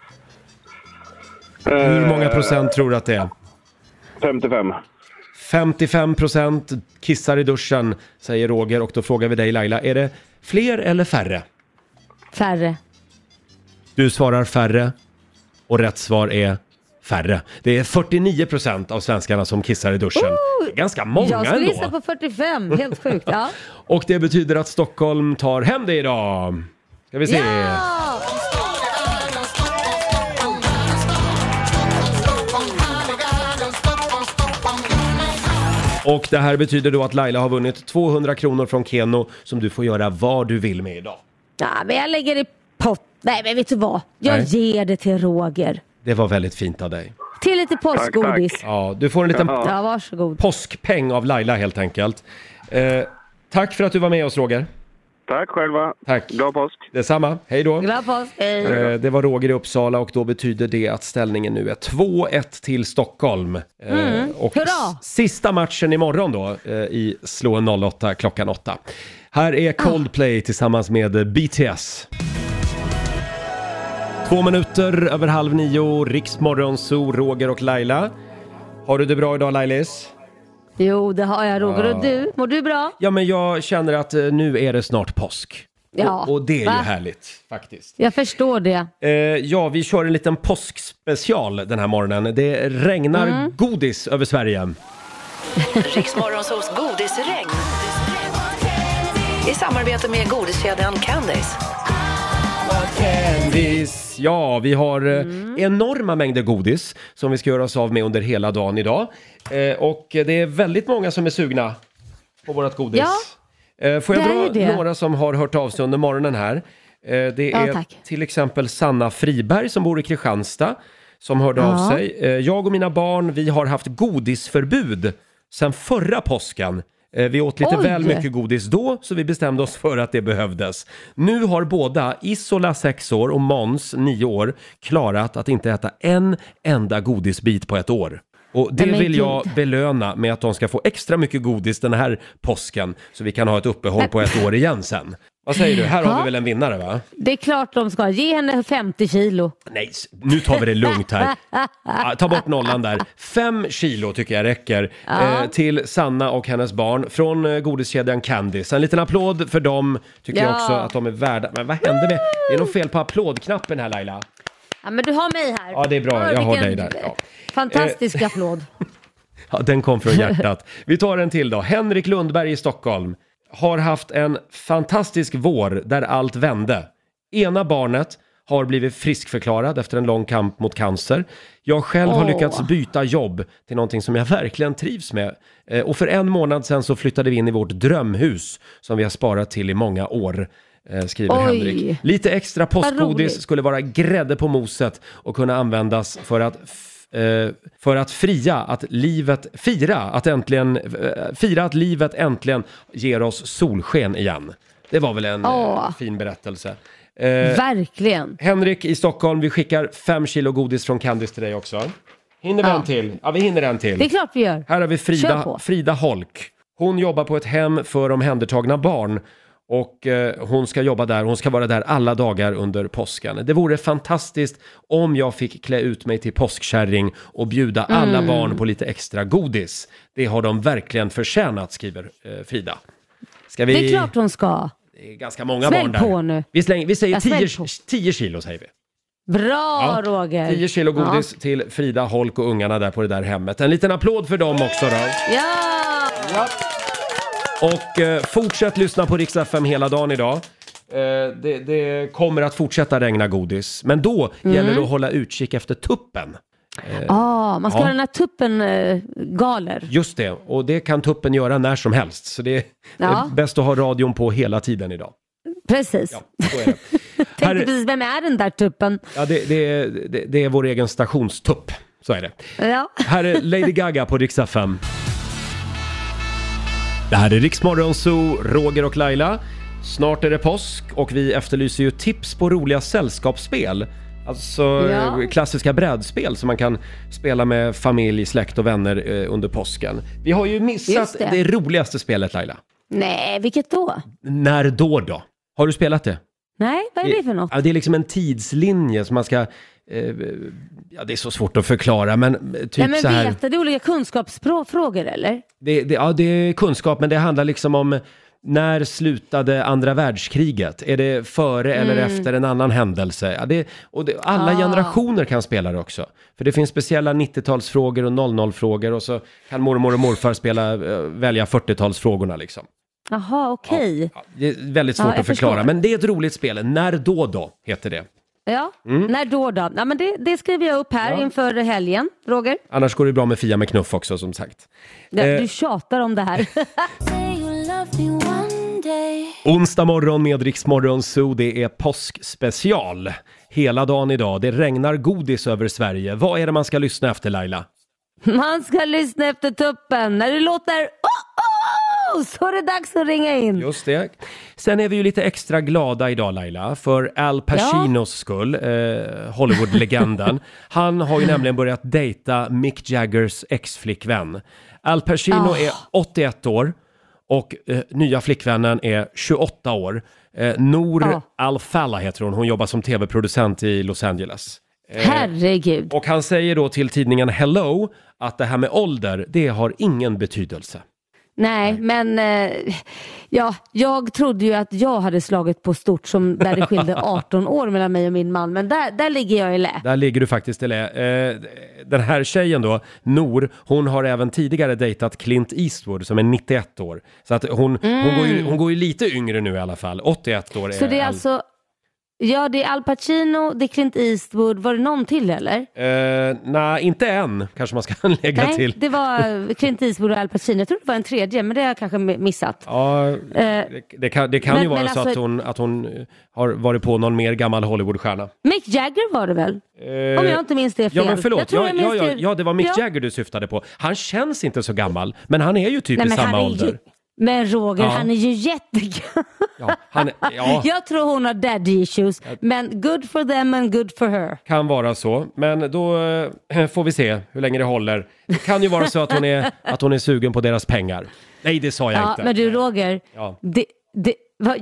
Hur många procent tror du att det är? 55. 55 procent kissar i duschen, säger Roger. Och då frågar vi dig Laila, är det fler eller färre? Färre. Du svarar färre och rätt svar är färre. Det är 49 procent av svenskarna som kissar i duschen. Är Ganska många jag skulle gissa ändå. på 45. Helt sjukt. Ja. Och det betyder att Stockholm tar hem det idag. Ska vi se. Och det här betyder då att Laila har vunnit 200 kronor från Keno som du får göra vad du vill med idag. Ja, men jag lägger i pott. Nej, men vet du vad? Jag Nej. ger det till Roger. Det var väldigt fint av dig. Till lite påskgodis. Ja, du får en liten Ja, varsågod. påskpeng av Laila helt enkelt. Eh, tack för att du var med oss Roger. Tack själva. Tack. Glad påsk. Detsamma. Hej då. Glad påsk. Hej. Eh, Det var Roger i Uppsala och då betyder det att ställningen nu är 2-1 till Stockholm. Eh, Mm. Och Hurra! s- sista matchen imorgon då eh, i Slå en 08 klockan 8. Här är Coldplay tillsammans med BTS. Två minuter över halv nio, Riksmorgon, Zoo, Roger och Laila. Har du det bra idag Lailis? Jo, det har jag Roger. Ja. Och du? Mår du bra? Ja, men jag känner att eh, nu är det snart påsk. Ja. Och, och det är ju Va? härligt faktiskt. Jag förstår det. Eh, ja, vi kör en liten påskspecial den här morgonen. Det regnar Mm. godis över Sverige. Riksmorgonsols godisregn. I samarbete med godiskedjan Candice. Ja, vi har eh, Mm. enorma mängder godis som vi ska göra oss av med under hela dagen idag. Eh, och det är väldigt många som är sugna på vårt godis. Ja, Eh, Får jag det är dra det. några som har hört av sig under morgonen här? Eh, Det Ja, är tack. till exempel Sanna Friberg som bor i Kristianstad som hörde av Ja. sig. Eh, Jag och mina barn, vi har haft godisförbud sedan förra påsken. Eh, Vi åt lite Oj. väl mycket godis då, så vi bestämde oss för att det behövdes. Nu har båda, Isola 6 år och Måns 9 år, klarat att inte äta en enda godisbit på ett år. Och det Nej, men vill jag gud. belöna med att de ska få extra mycket godis den här påsken, så vi kan ha ett uppehåll på ett år igen sen. Vad säger du? Här har Ja. vi väl en vinnare va? Det är klart de ska. Ge henne 50 kilo. Nej, nu tar vi det lugnt här. Ah, Ta bort nollan där. Fem kilo tycker jag räcker Ja. eh, till Sanna och hennes barn från eh, godiskedjan Candice. En liten applåd för dem tycker jag Ja. också att de är värda. Men vad hände med... Det är nog fel på applådknappen här Laila. Ja, men du har mig här. Ja, det är bra. Jag har vilken dig där. Ja. Fantastisk applåd. Ja, den kom från hjärtat. Vi tar en till då. Henrik Lundberg i Stockholm har haft en fantastisk vår där allt vände. Ena barnet har blivit friskförklarad efter en lång kamp mot cancer. Jag själv har Åh. lyckats byta jobb till någonting som jag verkligen trivs med. Eh, Och för en månad sedan så flyttade vi in i vårt drömhus som vi har sparat till i många år. eh, Skriver Oj. Henrik. Lite extra Vad roligt. skulle vara grädde på moset och kunna användas för att för att fria att livet, fira att äntligen, eh, fira att livet äntligen ger oss solsken igen. Det var väl en eh, Åh. fin berättelse. Eh, Verkligen. Henrik i Stockholm, vi skickar fem kilo godis från Candice till dig också. Hinner vi Ja. en till? Ja, vi hinner en till. Det är klart vi gör. Här har vi Kör Frida, på. Frida Holk. Hon jobbar på ett hem för omhändertagna barn och eh, hon ska jobba där. Hon ska vara där alla dagar under påsken. Det vore fantastiskt om jag fick klä ut mig till påskkärring och bjuda alla Mm. barn på lite extra godis. Det har de verkligen förtjänat, skriver eh, Frida. Ska vi... Det är klart hon ska. Det är ganska många Smäll barn där. på nu. Vi, slänger, vi säger smäll 10, på. 10 kilo säger vi. Bra Roger. 10 kilo godis till Frida Holk och ungarna där på det där hemmet. En liten applåd för dem också då. Ja! Och eh, fortsätt lyssna på Rix FM hela dagen idag. Eh, det, det kommer att fortsätta regna godis, men då Mm. gäller det att hålla utkik efter tuppen. Eh, Ah, man ska Ja. ha den här tuppen eh, galer. Just det, och det kan tuppen göra när som helst. Så det, det Ja. är bäst att ha radion på hela tiden idag. Precis. Så är det. Tänkte Här är- precis, vem är den där tuppen? Ja, det, det, är- det, det är vår egen stationstupp. Så är det. Ja. Här är Lady Gaga på Rix FM. Det här är Riksmorgon Zoo, Roger och Laila. Snart är det påsk och vi efterlyser ju tips på roliga sällskapsspel. Alltså Ja. eh, klassiska brädspel som man kan spela med familj, släkt och vänner eh, under påsken. Vi har ju missat Just det. det. roligaste spelet Laila. Nej, vilket då? När då då? Har du spelat det? Nej, vad är det för något? Ja, det är liksom en tidslinje som man ska... Eh, ja, det är så svårt att förklara men typ Nej, men så här... vet du, det är olika kunskapsfrågor eller? Det, det, ja, det är kunskap, men det handlar liksom om när slutade andra världskriget? Är det före eller Mm. efter en annan händelse? Ja, det, och det, alla Ah. generationer kan spela det också. För det finns speciella 90-talsfrågor och 00-frågor och så kan mormor och morfar spela, eh, välja 40-talsfrågorna liksom. Jaha, okej. Det är väldigt svårt Ja, att förklara, förstår. men det är ett roligt spel. När då då, heter det. Ja, Mm. när då då? Ja, men det, det skriver jag upp här Ja. inför helgen, Roger. Annars går det bra med Fia med knuff också som sagt. Ja, Eh. Du tjatar om det här. Onsdag morgon med Rix Morgon Zoo, det är påskspecial. Hela dagen idag, det regnar godis över Sverige. Vad är det man ska lyssna efter Laila? Man ska lyssna efter tuppen. När det låter oh, oh, så är det dags att ringa in. Just det. Sen är vi ju lite extra glada idag Laila, för Al Pacinos skull, eh, Hollywood-legenden. Han har ju nämligen börjat dejta Mick Jaggers ex-flickvän. Al Pacino Ah. är 81 år och eh, nya flickvännen är 28 år. Eh, Nour Ah. Al-Falla heter hon, hon jobbar som tv-producent i Los Angeles. Eh, Herregud. Och han säger då till tidningen Hello att det här med ålder, det har ingen betydelse. Nej, men eh, ja, jag trodde ju att jag hade slagit på stort som där det skilde 18 år mellan mig och min man. Men där, där ligger jag i lä. Där ligger du faktiskt i lä. Eh, den här tjejen då, Nor, hon har även tidigare dejtat Clint Eastwood som är 91 år. Så att hon, hon, Mm. går ju, hon går ju lite yngre nu i alla fall. 81 år är Så det är Al- alltså Ja, det är Al Pacino, det är Clint Eastwood. Var det någon till eller? Eh, Nej, inte än kanske man ska lägga Nej, till. det var Clint Eastwood och Al Pacino. Jag tror det var en tredje, men det har jag kanske missat. Ja, Eh, det, det kan, det kan men- ju vara så att, alltså- hon, att hon eh, har varit på någon mer gammal Hollywoodstjärna. Mick Jagger var det väl? Eh, Om jag inte minns det fel. Ja men förlåt, Jag jag ja, ja, det- ja det var Mick Ja. Jagger du syftade på. Han känns inte så gammal, men han är ju typ Nej, i samma ålder. Ju... Men Roger, Ja. han är ju jättegammal. Ja, han, är- ja, Jag tror hon har daddy issues, men good for them and good for her. kan vara så. Men då eh, får vi se hur länge det håller. Det kan ju vara så att hon är, att hon är sugen på deras pengar. Nej, det sa jag Ja, inte. men du Roger, Ja. det, det,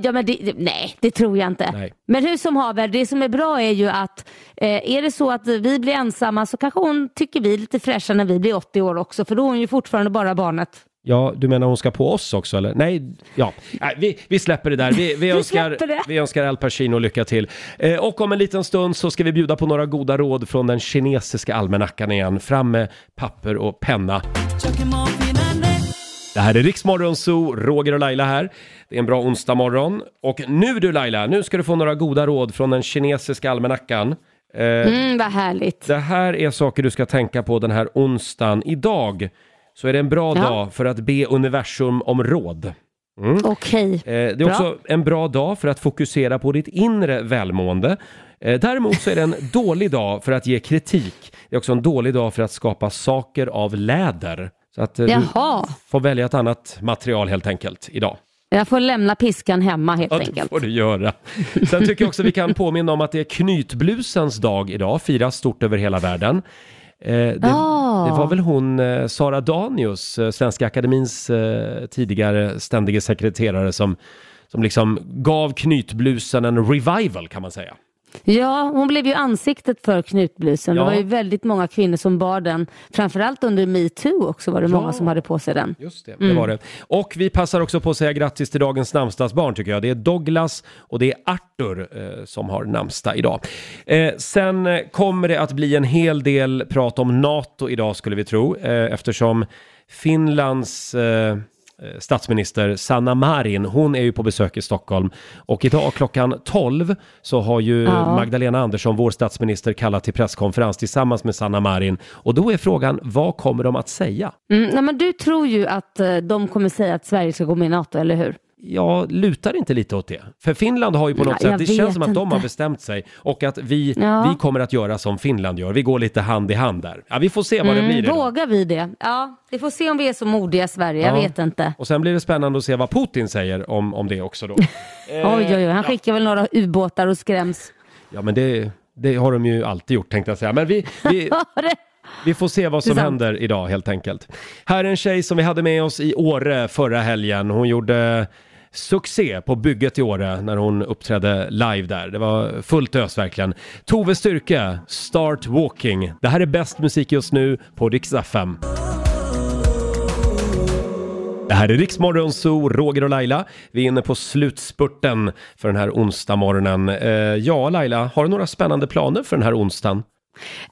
ja, men det, nej det tror jag inte. Nej. Men hur som haver, det som är bra är ju att eh, är det så att vi blir ensamma så kanske hon tycker vi är lite fräscha när vi blir 80 år också, för då är hon ju fortfarande bara barnet. Ja, du menar hon ska på oss också eller? Nej, ja. Nej, vi, vi släpper det där. Vi, vi, Vi önskar, det. vi önskar Al Pacino lycka till. Eh, och om en liten stund så ska vi bjuda på några goda råd från den kinesiska almanackan igen. Fram med papper och penna. Det här är Riksmorgon Zoo, Roger och Laila här. Det är en bra onsdag morgon. Och nu du Laila, nu ska du få några goda råd från den kinesiska almanackan. Eh, Mm, vad härligt. det här är saker du ska tänka på den här onsdagen. Idag så är det en bra Ja. dag för att be universum om råd. Mm. Okej. Eh, Det är Bra. också en bra dag för att fokusera på ditt inre välmående. Eh, Däremot så är det en dålig dag för att ge kritik. Det är också en dålig dag för att skapa saker av läder. Så att eh, du Jaha, får välja ett annat material helt enkelt idag. jag får lämna piskan hemma helt Ja, det enkelt. får du göra. Sen tycker jag också vi kan påminna om att det är knytblusens dag idag, firas stort över hela världen. Eh, det, Ah. det var väl hon, eh, Sara Danius, eh, Svenska Akademins tidigare ständige sekreterare som, som liksom gav knytblusen en revival kan man säga. Ja, hon blev ju ansiktet för knutblusen. Ja. Det var ju väldigt många kvinnor som bar den. Framförallt under metoo också var det Ja. många som hade på sig den. Just det, Mm. det var det. Och vi passar också på att säga grattis till dagens namnsdagsbarn tycker jag. Det är Douglas och det är Arthur eh, som har namnsdag idag. Eh, sen eh, kommer det att bli en hel del prat om NATO idag skulle vi tro, eh, eftersom Finlands eh, statsminister Sanna Marin, hon är ju på besök i Stockholm och idag klockan 12 så har ju Ja. Magdalena Andersson, vår statsminister, kallat till presskonferens tillsammans med Sanna Marin och då är frågan, vad kommer de att säga? Mm, nej, men du tror ju att eh, de kommer säga att Sverige ska gå med i NATO, eller hur? Jag lutar inte lite åt det. För Finland har ju på något Ja, sätt, jag det känns som att de har inte. bestämt sig och att vi, Ja. vi kommer att göra som Finland gör. Vi går lite hand i hand där. Ja, vi får se vad det blir. vågar vi det? Ja, vi får se om vi är så modiga Sverige, jag Ja. vet inte. Och sen blir det spännande att se vad Putin säger om, om det också då. Eh, oj, oj, oj, han skickar väl några ubåtar och skräms. Ja, men det, det har de ju alltid gjort tänkte jag säga. Men vi, vi, vi får se vad som händer idag helt enkelt. Här är en tjej som vi hade med oss i Åre förra helgen. Hon gjorde succé på bygget i Åre när hon uppträdde live där. Det var fullt ös verkligen. Tove Styrke, Start Walking. Det här är bäst musik just nu på Rix FM. Det här är Riksmorgon Zoo, Roger och Laila. Vi är inne på slutspurten för den här onsdagmorgonen. Eh, ja, Laila, har du några spännande planer för den här onsdagen?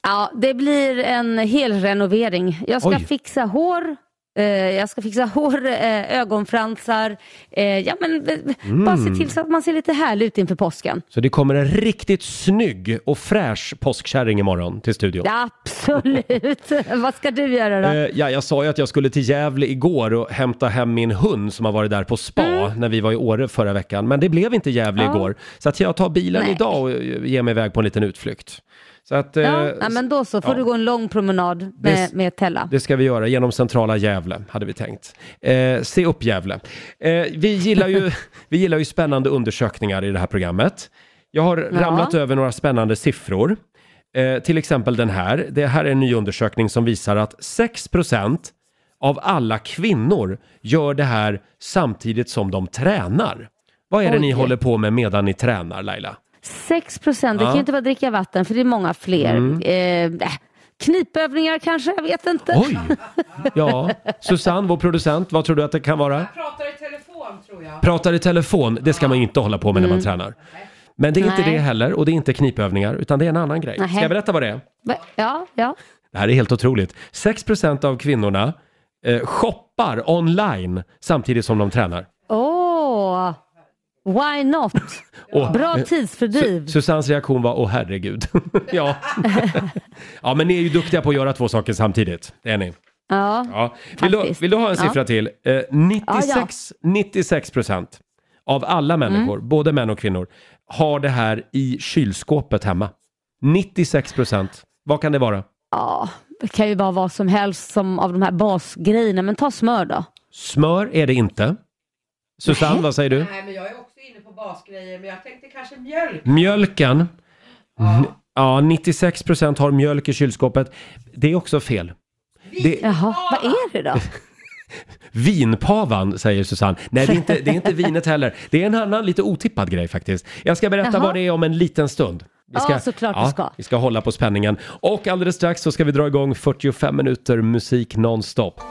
Ja, det blir en hel renovering. Jag ska Oj. fixa hår, jag ska fixa hår, eh, ögonfransar, eh, ja men eh, bara se till så att man ser lite härlig ut inför påsken. Så det kommer en riktigt snygg och fräsch påskkärring imorgon till studion. Ja, absolut. Vad ska du göra då? Eh, ja, jag sa ju att jag skulle till Gävle igår och hämta hem min hund som har varit där på spa när vi var i Åre förra veckan. Men det blev inte Gävle Mm. Ja. igår. Så att jag tar bilen Nej. idag och eh, ger mig iväg på en liten utflykt. Så att, eh, Ja, ja, men då så får ja. du gå en lång promenad med, Det- med Tella. Det ska vi göra genom centrala Gävle, hade vi tänkt. Eh, se upp Gävle. Eh, vi, gillar ju, vi gillar ju spännande undersökningar i det här programmet. Jag har Ja. ramlat över några spännande siffror. Eh, till exempel den här. Det här är en ny undersökning som visar att 6% av alla kvinnor gör det här samtidigt som de tränar. Vad är det ni Oj. håller på med medan ni tränar, Laila? 6 procent, det Ja. kan ju inte vara dricka vatten för det är många fler. Mm. Eh, äh, knipövningar kanske, jag vet inte. Oj! Ja, Susanne, vår producent, vad tror du att det kan vara? Pratar i telefon tror jag. Pratar i telefon, det ska man inte hålla på med när man Mm. tränar. Men det är inte Nej. det heller och det är inte knipövningar utan det är en annan grej. Ska jag berätta vad det är? Ja, ja. Det här är helt otroligt. 6% av kvinnorna eh, shoppar online samtidigt som de tränar. Åh, Why not? Och- Bra eh, tidsfördriv. Su- Susannes reaktion var åh herregud. ja. ja, men ni är ju duktiga på att göra två saker samtidigt. Det är ni. Ja, Ja. Vill, du, vill du ha en Ja. siffra till? Eh, 96, 96 procent av alla människor, Mm. både män och kvinnor, har det här i kylskåpet hemma. 96 procent. Vad kan det vara? ja, det kan ju vara vad som helst som av de här basgrejerna, men ta smör då. Smör är det inte. Susanne, Nej. vad säger du? Nej, men jag är också basgrejer, men jag tänkte kanske mjölk. Mjölken. N- Ja, 96 procent har mjölk i kylskåpet. Det är också fel. Det, Jaha, vad är det då? vinpavan, säger Susanne. Nej, det är, inte, det är inte vinet heller. Det är en annan lite otippad grej faktiskt. Jag ska berätta Jaha. vad det är om en liten stund. Vi Ja, såklart du ska. Vi ska hålla på spänningen. Och alldeles strax så ska vi dra igång 45 minuter musik nonstop.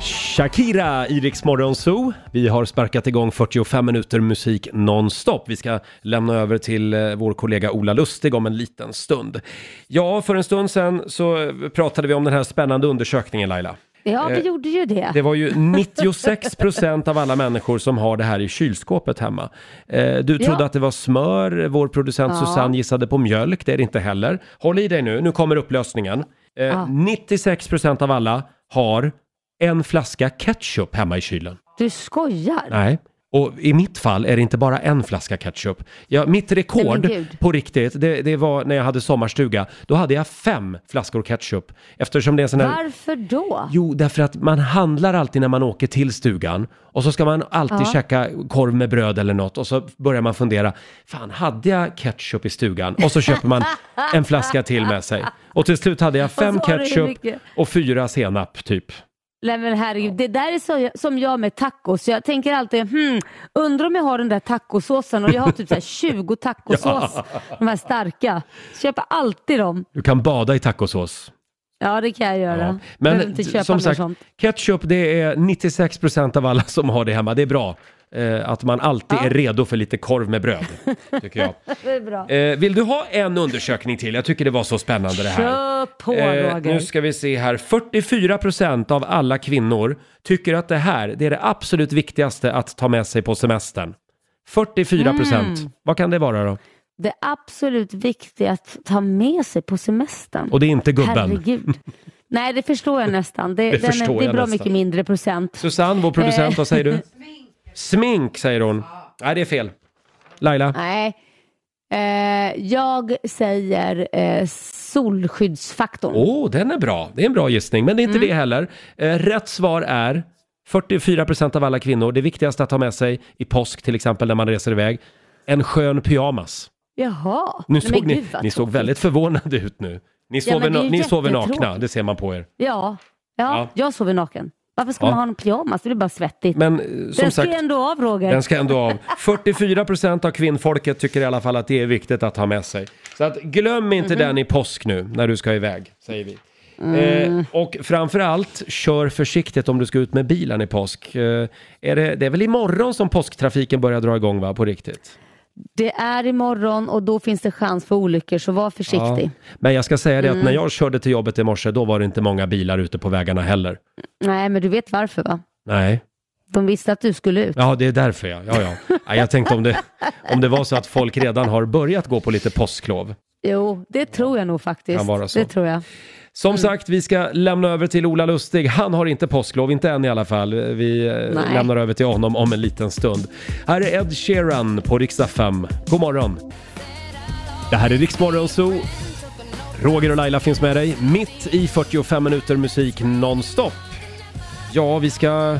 Shakira i Rix Zoo. Vi har sparkat igång 45 minuter musik nonstop. Vi ska lämna över till eh, vår kollega Ola Lustig om en liten stund. Ja, för en stund sedan så eh, pratade vi om den här spännande undersökningen Laila. Ja, vi Eh, gjorde ju det. Det var ju 96 procent av alla människor som har det här i kylskåpet hemma. Eh, du trodde Ja. att det var smör, vår producent Ja. Susanne gissade på mjölk, det är det inte heller. Håll i dig nu, nu kommer upplösningen. Eh, Ja. 96 procent av alla har en flaska ketchup hemma i kylen. Du skojar? Nej. Och i mitt fall är det inte bara en flaska ketchup. Ja, mitt rekord Nej, på riktigt, det, det var när jag hade sommarstuga. Då hade jag fem flaskor ketchup. Eftersom det är en sån här... Varför då? Jo, därför att man handlar alltid när man åker till stugan och så ska man alltid Ja. käka korv med bröd eller något och så börjar man fundera, fan hade jag ketchup i stugan? Och så köper man en flaska till med sig. Och till slut hade jag fem ketchup och fyra senap typ. Nej men herregud, det där är så, som jag med tacos. Jag tänker alltid, hmm, undrar om jag har den där tacosåsen och jag har typ så här 20 tacosås, de här starka. Så köper alltid dem. Du kan bada i tacosås. Ja det kan jag göra. Behöver inte köpa som sagt, sånt. ketchup det är 96% av alla som har det hemma. Det är bra. Eh, att man alltid Ja. är redo för lite korv med bröd, tycker jag. Det är bra. Eh, vill du ha en undersökning till? Jag tycker det var så spännande det här. Kör på Eh, Roger. nu ska vi se här. 44% av alla kvinnor tycker att det här det är det absolut viktigaste att ta med sig på semestern. 44%. Mm. Vad kan det vara då? Det absolut viktiga att ta med sig på semestern. Och det är inte gubben. Herregud. Nej det förstår jag nästan. Det, Det den förstår det är bra nästan. mycket mindre procent. Susanne, vår producent, Eh. vad säger du? Smink säger hon. Nej, det är fel. Laila? Nej. Eh, jag säger eh, solskyddsfaktorn. Åh, den är bra. Det är en bra gissning, men det är inte Mm. det heller. Eh, rätt svar är 44% av alla kvinnor. Det viktigaste att ha med sig i påsk till exempel när man reser iväg. En skön pyjamas. Jaha. Nu såg ni, gud, ni såg väldigt förvånade ut nu. Ni Ja, sover, ju ni sover nakna, det ser man på er. Ja, ja, Ja. jag sover naken. Varför ska Ja. man ha en pyjamas? Det blir bara svettigt. Men eh, Den ska sagt, ändå av Roger. den ska ändå av. 44% av kvinnfolket tycker i alla fall att det är viktigt att ha med sig. Så att glöm inte Mhm. den i påsk nu när du ska iväg, säger vi. Mm. Eh, och framförallt, kör försiktigt om du ska ut med bilen i påsk. Eh, är det, det är väl imorgon som påsktrafiken börjar dra igång va, på riktigt? Det är imorgon och då finns det chans för olyckor så var försiktig. Ja. Men jag ska säga det att Mm. när jag körde till jobbet i morse, då var det inte många bilar ute på vägarna heller. Nej, men du vet varför va? Nej. De visste att du skulle ut. Ja, det är därför ja. ja, ja. ja jag tänkte om det, om det var så att folk redan har börjat gå på lite påsklov. Jo, det tror jag nog faktiskt. Kan vara så. Det tror jag. Som sagt, vi ska lämna över till Ola Lustig. Han har inte påsklov, inte än i alla fall. Vi eh, Nej. lämnar över till honom om en liten stund. Här är Ed Sheeran på riksdag 5. God morgon! Det här är Riksmorgon Zoo. Roger och Laila finns med dig mitt i 45 minuter musik nonstop. Ja, vi ska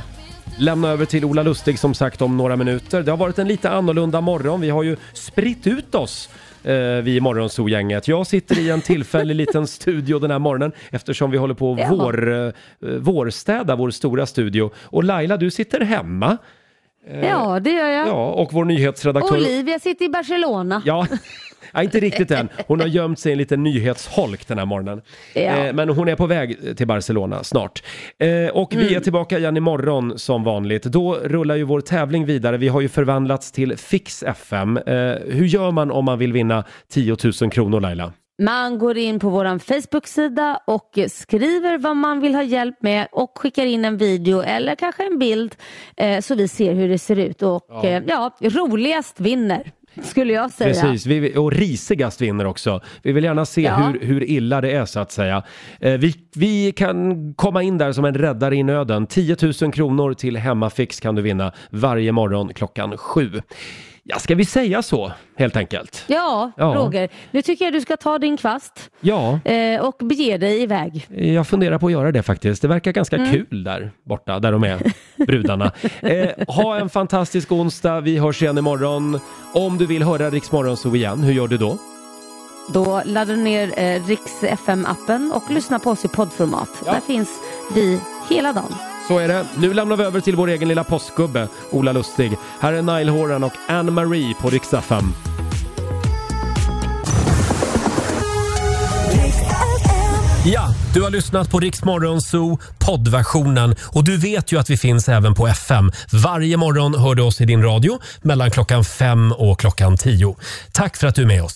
lämna över till Ola Lustig som sagt om några minuter. Det har varit en lite annorlunda morgon. Vi har ju spritt ut oss vi i Morgonzoo-gänget. Jag sitter i en tillfällig liten studio den här morgonen eftersom vi håller på att vår, eh, vårstäda vår stora studio. Och Laila, du sitter hemma. Eh, Ja, det gör jag. Ja, och vår nyhetsredaktör... Olivia sitter i Barcelona. Ja, ja, inte riktigt än. Hon har gömt sig i en liten nyhetsholk den här morgonen. Ja. Eh, men hon är på väg till Barcelona snart. Eh, och vi Mm. är tillbaka igen imorgon som vanligt. Då rullar ju vår tävling vidare. Vi har ju förvandlats till Fix FM. Eh, hur gör man om man vill vinna 10 000 kronor Laila? Man går in på vår Facebook-sida och skriver vad man vill ha hjälp med och skickar in en video eller kanske en bild eh, så vi ser hur det ser ut. Och Ja. eh, ja, roligast vinner skulle jag säga. Precis, vi, och risigast vinner också. Vi vill gärna se Ja. hur, hur illa det är så att säga. Eh, vi, vi kan komma in där som en räddare i nöden. 10 000 kronor till Hemmafix kan du vinna varje morgon klockan sju. Ja, ska vi säga så helt enkelt? Ja, Ja. Roger. Nu tycker jag du ska ta din kvast Ja, eh, och bege dig iväg. jag funderar på att göra det faktiskt. Det verkar ganska Mm. kul där borta, där de är, brudarna. Eh, ha en fantastisk onsdag. Vi hörs igen imorgon. Om du vill höra Rix Morgonzoo igen, hur gör du då? Då laddar du ner eh, Riks FM-appen och lyssnar på oss i poddformat. Där finns vi hela dagen. Så är det. Nu lämnar vi över till vår egen lilla påskgubbe, Ola Lustig. Här är Nile Horan och Anne-Marie på Rix FM. Ja, du har lyssnat på Rix Morgonzoo poddversionen och du vet ju att vi finns även på FM. Varje morgon hör du oss i din radio mellan klockan fem och klockan tio. Tack för att du är med oss.